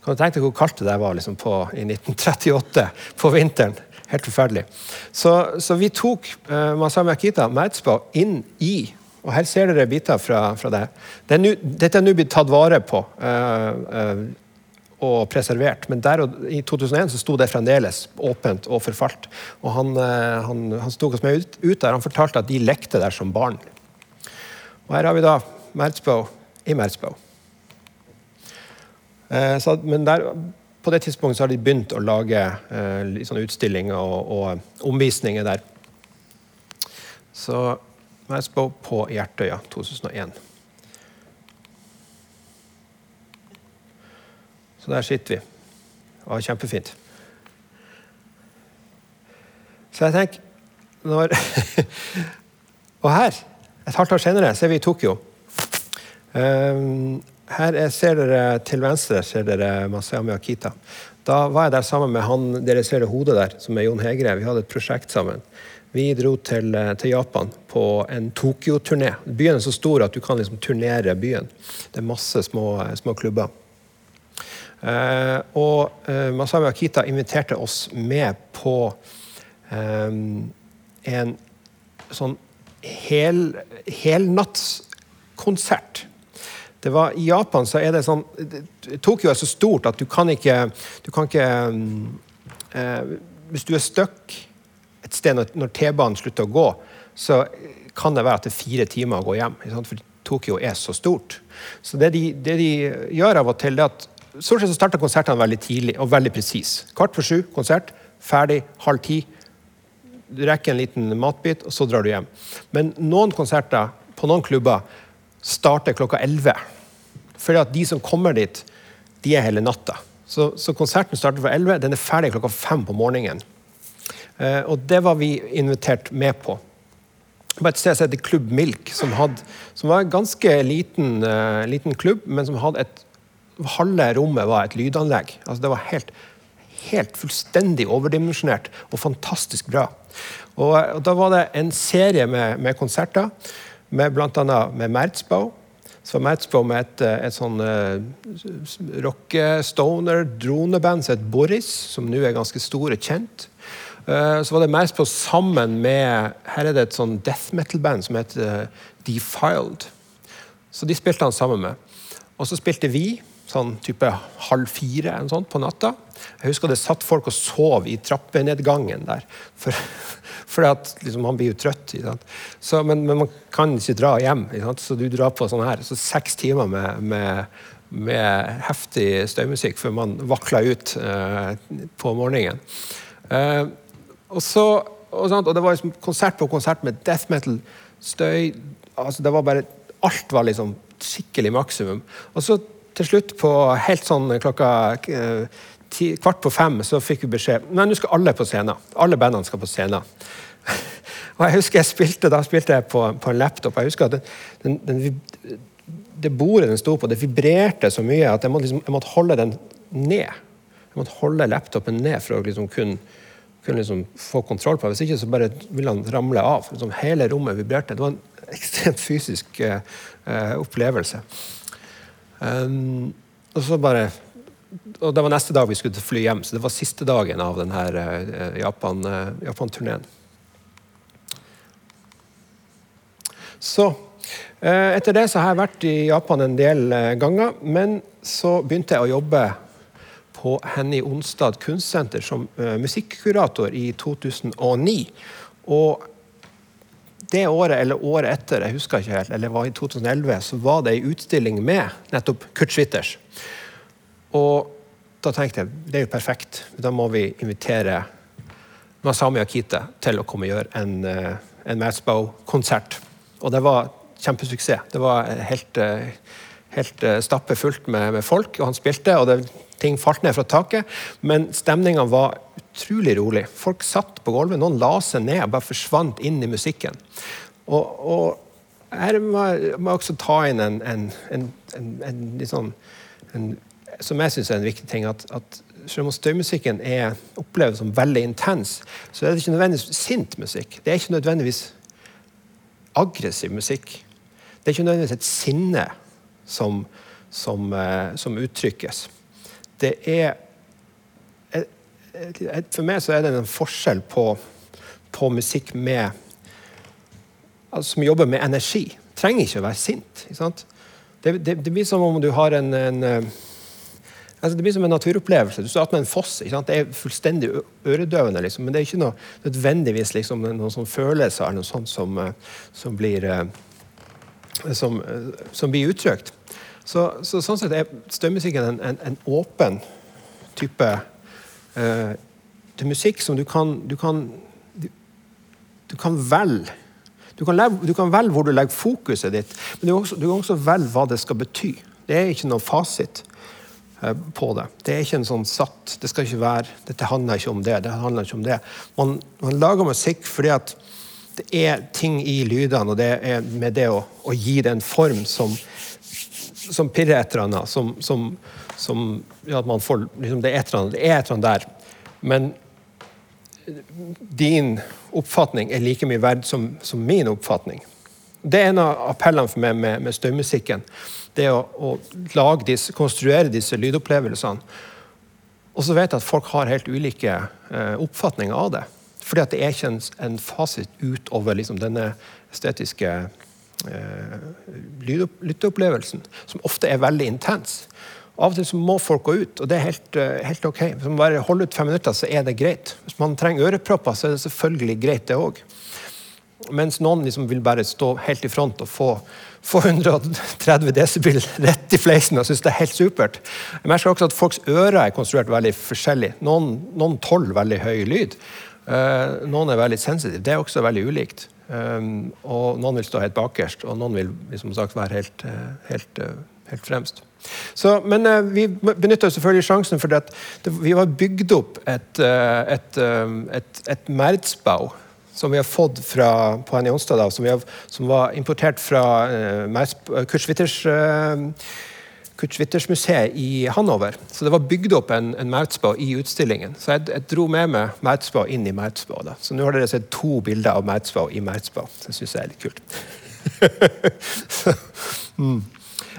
[SPEAKER 3] Kan du tenke deg hvor kaldt det var liksom på, i 1938 på vinteren? Helt forferdelig. Så, så vi tok uh, Masami Akita Maitsbo inn i og Her ser dere biter fra, fra det. det er nu, dette er nå blitt tatt vare på uh, uh, og preservert, men der, i 2001 så sto det fremdeles åpent og forfalt. Og Han, uh, han, han tok oss med ut, ut, der. Han fortalte at de lekte der som barn. Og Her har vi da Maitsbo i Mertsbø. men der på det tidspunktet så har de begynt å lage eh, utstillinger og, og, omvisninger der. Så Expo på Hjertøya 2001. Så der sitter vi. Det var kjempefint. Så jeg tenker når Og her, et halvt år senere, så er vi i Tokyo. Um, her ser dere til venstre ser dere Masayami Akita. Da var jeg der sammen med han dere ser det hodet der, som er Jon Hegre. Vi hadde et prosjekt sammen. Vi dro til, til Japan på en Tokyo-turné. Byen er så stor at du kan liksom turnere byen. Det er masse små, små klubber. Eh, og eh, Masami Akita inviterte oss med på eh, en sånn hel, helnattskonsert det var, I Japan så er det sånn Tokyo er så stort at du kan ikke, du kan ikke eh, Hvis du er stuck et sted når, når T-banen slutter å gå, så kan det være at det er fire timer å gå hjem. For Tokyo er så stort. Så det de, det de gjør av og til, er at Stort sett så starter konsertene veldig tidlig og veldig presis. Kvart for sju konsert, ferdig halv ti. Du rekker en liten matbit, og så drar du hjem. Men noen konserter på noen klubber starter klokka 11. Fordi at de som kommer dit, de er hele natta. Så, så konserten starter fra 11, den er ferdig klokka 5 på morgenen. Eh, og det var vi invitert med på. På et sted som heter Klubb Milk, som, hadde, som var en ganske liten, uh, liten, klubb, men som hadde et Halve rommet var et lydanlegg. Altså det var helt, helt fullstendig overdimensjonert og fantastisk bra. Og, og Da var det en serie med, med konserter med bl.a. med Mertzbau, Så Madsbo med et, et sånn uh, rock-stoner-droneband som het Boris, som nå er ganske stor og kjent. Uh, så var det Madsbo sammen med Her er det et sånn death metal-band som heter uh, Defiled. Så de spilte han sammen med. Og så spilte vi sånn type halv fire en sånn, på natta. Jeg husker det satt folk og sov i trappenedgangen der. For, for at liksom, man blir jo trøtt. Så, men, men, man kan ikke dra hjem. Så du drar på sånn her. Så seks timer med, med, med heftig støymusikk før man vakler ut eh, på morgenen. Eh, og, så, og, og, det var liksom konsert på konsert med death metal, støy altså det var bare Alt var liksom skikkelig maksimum. Og så til slutt, på helt sånn klokka eh, ti, kvart på fem, så fikk vi beskjed Nei, nå skal alle på scenen. Alle bandene skal på scenen. og jeg husker jeg spilte, Da spilte jeg på, på en laptop. Jeg husker at den, den, den, det bordet den sto på, det vibrerte så mye at jeg måtte, liksom, jeg måtte holde den ned. Jeg måtte holde laptopen ned for å liksom kunne, kunne liksom få kontroll på. Hvis ikke så bare ville han ramle av. Liksom hele rommet vibrerte. Det var en ekstremt fysisk uh, opplevelse. Um, og så bare og Det var neste dag vi skulle fly hjem, så det var siste dagen av denne uh, Japan-turneen. Uh, Japan så uh, etter det så har jeg vært i Japan en del ganger, men så begynte jeg å jobbe på Henny Onsdag kunstsenter som musikkurator i 2009. Og det året eller året etter, jeg husker ikke helt, eller var i 2011, så var det ei utstilling med nettopp Kurt Schwitters. Og da tenkte jeg det er jo perfekt. Da må vi invitere Masami Akite til å komme og gjøre en, eh, en Matsbow-konsert. Og det var kjempesuksess. Det var helt, eh, helt stappe fullt med, med, folk, og han spilte. og det, ting falt ned fra taket, men stemninga var utrolig rolig. Folk satt på gulvet, noen la seg ned og bare forsvant inn i musikken. Og, og her må jeg også ta inn en, en, en, en litt sånn Som jeg syns er en viktig ting. at, at selv om støymusikken er, oppleves som veldig intens, så er det ikke nødvendigvis sint musikk. Det er ikke nødvendigvis aggressiv musikk. Det er ikke nødvendigvis et sinne som, som, uh, som uttrykkes. Det er for meg så er det en forskjell på, på musikk med altså, Som jobber med energi. Trenger ikke å være sint. Det, det, det, blir som om du har en, en eh, altså Det blir som en naturopplevelse. Du står med en foss. Det er fullstendig øredøvende, liksom, men det er ikke noe, nødvendigvis liksom, noen sånn følelser eller noe sånt som, eh, som, blir, eh, som, som blir uttrykt. Så, så, sånn sett er støymusikken en, en, en åpen type uh, til musikk som du kan Du kan, du, du kan velge. Du kan, velge hvor du legger fokuset ditt, men du kan, også, du kan også velge hva det skal bety. Det er ikke noen fasit uh, på det. Det er ikke en sånn satt det skal ikke være, Dette handler ikke om det. det handler ikke om det. Man, man lager musikk fordi at det er ting i lydene, og det er med det å, å gi det en form som, som pirrer et eller annet. Som, som, som ja, man får, liksom, det, er et eller annet, er der. Men din oppfatning er like mye verd som, som min oppfatning. Det er en av appellene for meg med, med støymusikken. Det å, å disse, konstruere disse lydopplevelsene. Og så vet jeg at folk har helt ulike eh, oppfatninger av det. Fordi at det er ikke en, en fasit utover liksom, denne estetiske eh, lydopplevelsen, som ofte er veldig intens. Av og til så må folk gå ut, og det er helt, eh, helt ok. Hvis man bare holder ut fem minutter, så er det greit. Hvis man trenger ørepropper, så er det selvfølgelig greit, det òg. Mens noen liksom vil bare stå helt i front og få, få 130 desibel rett i fleisen og synes det er helt supert. Jeg merker også at Folks ører er konstruert veldig forskjellig. Noen, noen tåler veldig høy lyd. Uh, noen er veldig sensitive. Det er også veldig ulikt. Um, og Noen vil stå helt bakerst, og noen vil som sagt være helt, helt, helt fremst. Så, men uh, vi benytta selvfølgelig sjansen, for det, vi har bygd opp et, uh, et, uh, et, et Merzbau som vi har fått fra, på Henny Onsdag, som, har, som, var importert fra uh, Kurt museet i Hanover. Så det var bygd opp en, en Mautspa i utstillingen. Så jeg, jeg dro med meg Mautspa inn i Mautspa. Så nå har dere sett to bilder av Mautspa i Mautspa. Det syns jeg er litt kult. mm.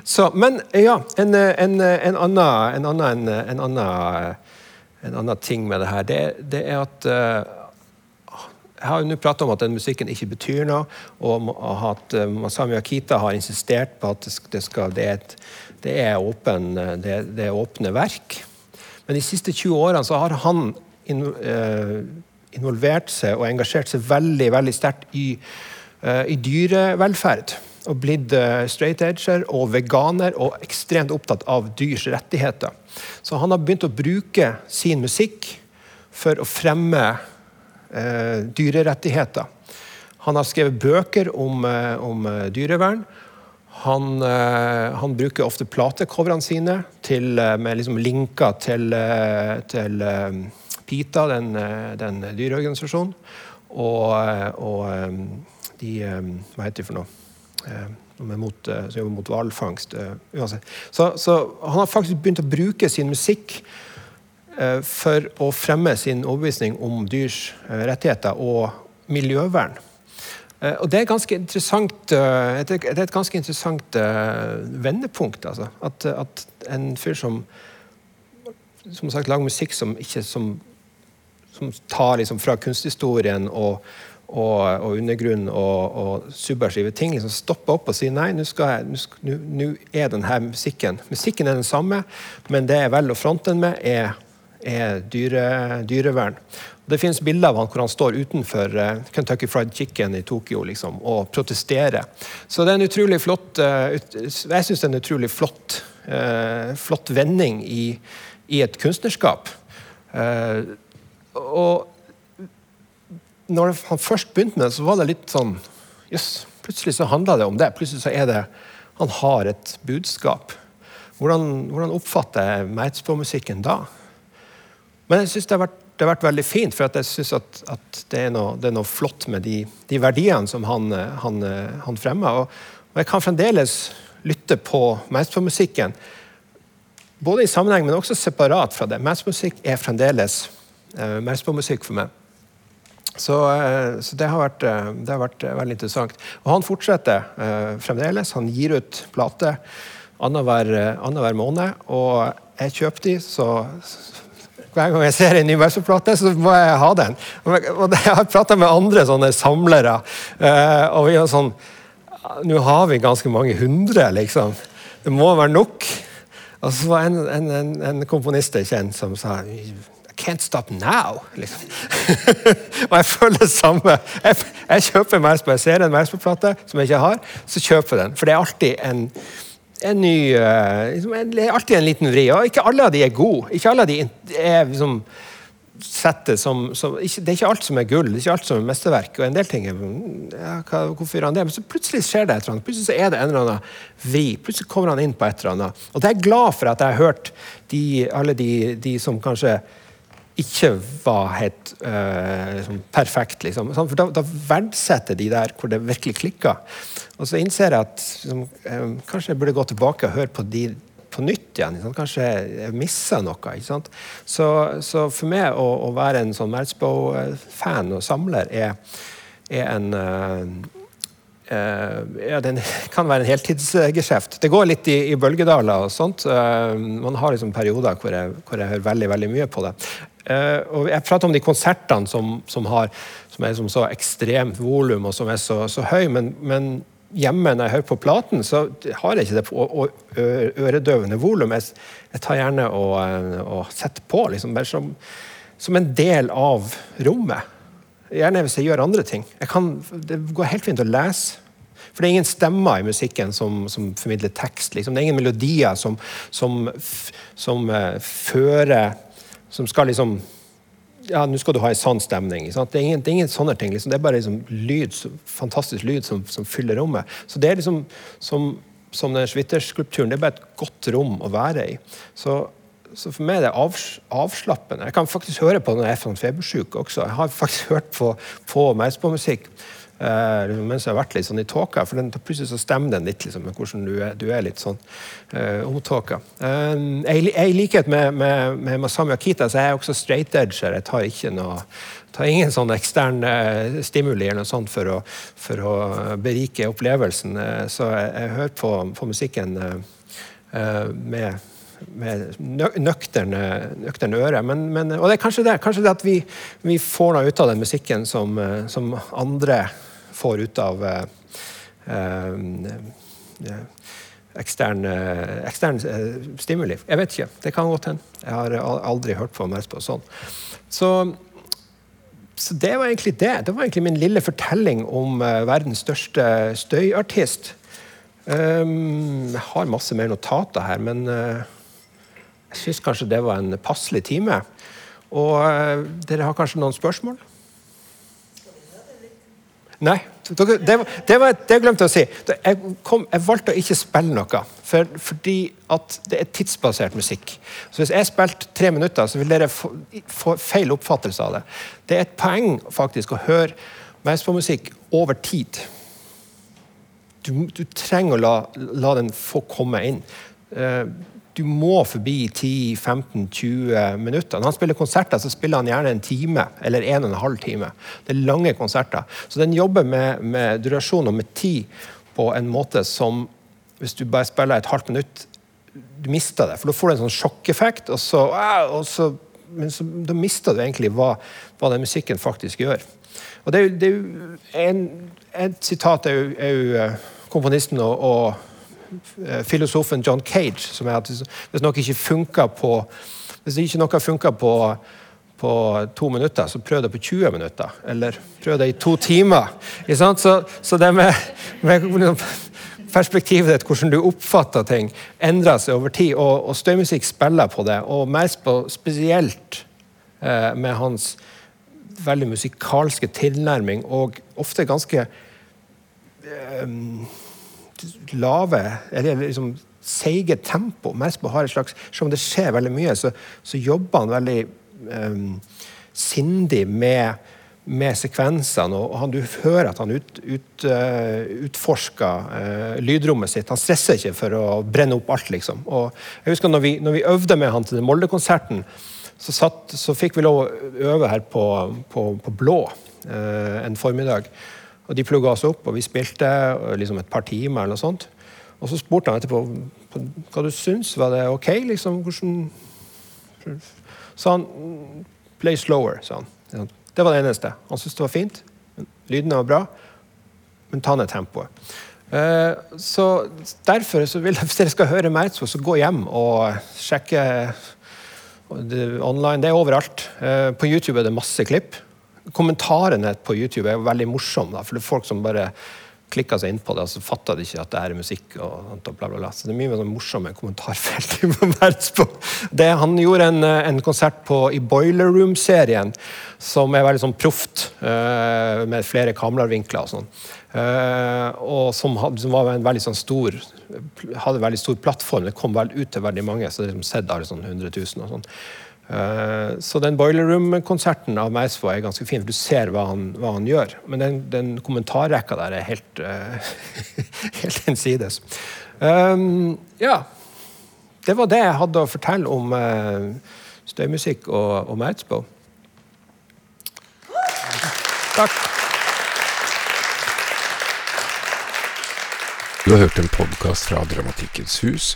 [SPEAKER 3] Så, men ja, en, en, en annen, en annen, en annen en annen ting med det her, det, det er at uh, Jeg har jo nå prata om at den musikken ikke betyr noe, og at uh, Masami Akita har insistert på at det, skal, det, er, et, det, er, åpen, er åpne verk. Men de siste 20 årene så har han in, uh, involvert seg og engasjert seg veldig veldig sterkt i, i dyrevelferd og blitt straight edger og veganer og ekstremt opptatt av dyrs rettigheter. Så han har begynt å bruke sin musikk for å fremme eh, dyrerettigheter. Han har skrevet bøker om, eh, om eh, dyrevern. Han, eh, han, bruker ofte platecoverne sine til, eh, med liksom linker til, eh, til PITA, den, den dyreorganisasjonen. Og, og de Hva heter de for noe? Mot, eh, som jobber mot hvalfangst. Eh, så, så, han har faktisk begynt å bruke sin musikk eh, for å fremme sin overbevisning om dyrs rettigheter og miljøvern. Og det er, ganske interessant, det er et ganske interessant vendepunkt. Altså. At, at, en fyr som som sagt lager musikk som, ikke, som, som tar liksom fra kunsthistorien og og, og undergrunn og, og, subversive ting liksom stopper opp og sier nei, nå er denne musikken Musikken er den samme, men det jeg velger å fronte den med, er, er dyre, dyrevern. Det finnes bilder av han hvor han står utenfor uh, Kentucky Fried Chicken i Tokyo liksom, og protesterer. Så det er en utrolig flott uh, Jeg syns det er en utrolig flott, uh, flott vending i, i et kunstnerskap. og når han først begynte med det, så var det litt sånn Jøss, yes, plutselig så handla det om det. Plutselig så er det Han har et budskap. Hvordan, hvordan oppfatter jeg Meitsbo-musikken da? Men jeg syns det, det, har vært veldig fint, for jeg syns at, at det, er noe, det, er noe, flott med de, de verdiene som han, han, han fremmer. Og, og, jeg kan fremdeles lytte på Meitsbo-musikken. Både i sammenheng, men også separat fra det. Meitsbo-musikk er fremdeles uh, Meitsbo-musikk for meg. Så, eh, så det, har vært, eh, det, har vært, eh, veldig interessant. Og han fortsetter eh, fremdeles. Han gir ut plate annenhver måned. Og jeg kjøper de, så hver gang jeg ser en ny Verso-plate, så må jeg ha den. Og jeg har prata med andre sånne samlere, og vi har sånn Nå har vi ganske mange hundre, liksom. Det må være nok. Og så var en, en, en komponist jeg kjente, som sa Can't stop now! Liksom. og jeg føler det samme. Jeg, jeg kjøper Mersbo. Jeg ser en Mersbo-plate som jeg ikke har, så kjøper jeg den. For det er alltid en, en ny liksom, Det er alltid en liten vri. Og ikke alle av de er gode. Ikke alle av de er liksom settet som, som ikke, Det er ikke alt som er gull, det er ikke alt som er mesterverk. og en del ting er, ja, hva, Hvorfor gjør han det? Men så plutselig skjer det et eller annet. Plutselig så er det en eller annen vri. Plutselig kommer han inn på et eller annet. Og det er jeg glad for at jeg har hørt de, alle de, de som kanskje ikke var helt uh, liksom, perfekt. Liksom. For da, da, verdsetter de der hvor det virkelig klikker. Og så innser jeg at liksom, um, kanskje jeg burde gå tilbake og høre på de på nytt igjen. Liksom. Kanskje jeg missa noe. Så, så, for meg å, å være en sånn Merzbow-fan og samler er, er en Uh, ja, det kan være en heltidsgeskjeft. Det går litt i, i bølgedaler. og sånt. Uh, man har liksom perioder hvor jeg, hvor jeg, hører veldig veldig mye på det. Uh, og Jeg prater om de konsertene som, som, har, som er som så ekstremt volum og som er så, så høy, men, men, hjemme når jeg hører på platen, så har jeg ikke det på øredøvende volum. Jeg, jeg, tar gjerne og, og setter på, liksom, bare som, som en del av rommet. Gjerne hvis jeg gjør andre ting. Kan, det går helt fint å lese. For det er ingen stemmer i musikken som, som formidler tekst. Liksom. Det er ingen melodier som, som, som uh, fører Som skal liksom ja, nå skal du ha en sann stemning. Det er, ingen, det, er ingen, sånne ting. Liksom. Det er bare liksom lyd, fantastisk lyd som, som, fyller rommet. Så det er liksom som, som den Schwitter-skulpturen. Det er bare et godt rom å være i. Så så for meg er det avslappende. Jeg kan faktisk høre på når jeg er sånn febersjuk også. Jeg har faktisk hørt på, på Meisbo-musikk. Uh, mens jeg har vært litt sånn i tåka, for den, plutselig så stemmer den litt liksom, med hvordan du er, du er litt sånn uh, omtåka. Uh, jeg, I likhet med, med, med Masami Akita så er jeg også straight edger. Jeg tar ikke noe tar ingen sånn ekstern stimuli eller noe sånt for å, for å berike opplevelsen. så jeg, jeg hører på, på musikken med med nøkterne, nøkterne øre. Men, men, og det er kanskje det, kanskje det at vi, vi, får noe ut av den musikken som, som andre får ut av eh, eh, ekstern, ekstern, eh, stimuli. Jeg vet ikke. Det kan godt hende. Jeg har aldri hørt på meg på sånn. Så, så, det var egentlig det. Det var egentlig min lille fortelling om verdens største støyartist. Um, jeg har masse mer notater her, men uh, jeg syns kanskje det var en passelig time. Og uh, dere har kanskje noen spørsmål? Nei. Det, det, var, det glemte jeg å si. Jeg, kom, jeg, valgte å ikke spille noe. For, fordi at det er tidsbasert musikk. Så Hvis jeg spilte tre minutter, så vil dere få, få feil oppfattelse av det. Det er et poeng faktisk å høre mest på musikk over tid. Du, du trenger å la, la, den få komme inn. Du må forbi 10-15-20 minutter. Når han spiller konserter, så spiller han gjerne en time eller en og en halv time. Det er lange konserter. Så den jobber med, med durasjon og med tid på en måte som Hvis du bare spiller et halvt minutt, du mister det. For da får du en sånn sjokkeffekt, og så, og så men så, da mister du egentlig hva, hva den musikken faktisk gjør. Og det er, en, Et sitat er jo, er jo eh, komponisten og, og filosofen John Cage, som er at hvis noe ikke funker på hvis ikke noe funker på, på to minutter, så prøv det på 20 minutter. Eller prøv det i to timer. Så, så, det med, med perspektivet ditt, hvordan du oppfatter ting, endrer seg over tid. Og, og støymusikk spiller på det. Og mest på spesielt eh, med hans veldig musikalske tilnærming, og ofte ganske eh, lave eller liksom seige tempo. Mesbo har et slags, Selv om det skjer veldig mye, så, så jobber han veldig um, sindig med, med sekvensene. og han, Du hører at han ut, ut, uh, utforsker uh, lydrommet sitt. Han stresser ikke for å brenne opp alt. liksom. Og jeg husker når vi, når vi øvde med han til den Molde-konserten, så, så, fikk vi lov å øve her på, på, på Blå uh, en formiddag. Og De plugga oss opp, og vi spilte liksom et par timer. eller noe sånt. Og så spurte han etterpå hva du syns. Var det OK? liksom, hvordan... Så han Play slower, sa han. Det var det eneste. Han syntes det var fint. Lydene var bra, men ta ned tempoet. Uh, så Derfor så vil jeg, hvis dere skal høre mer, så gå hjem og sjekke online. Det er overalt. Uh, på YouTube er det masse klipp kommentarene på YouTube er veldig morsomme. For det er folk som bare klikker seg inn på det, og så fatter de ikke at det er musikk. og, og bla bla bla. Så det er mye sånn morsomme kommentarfelt. det, han gjorde en, en konsert på, i Boiler Room-serien som er veldig sånn proft, uh, med flere kameravinkler og sånn. Uh, og som, som, var en veldig sånn stor hadde en veldig stor plattform. Det kom vel ut til veldig mange. så det liksom sett av sånn 100 000 og sånn. Eh, så den Boiler Room-konserten av Meisvo er ganske fin, for du ser hva han, hva han gjør. Men den, den kommentarrekka der er helt, uh, helt innsides. Um, ja. Det var det jeg hadde å fortelle om uh, støymusikk og, og Merzbow. Takk.
[SPEAKER 1] Du har hørt en podkast fra Dramatikkens hus.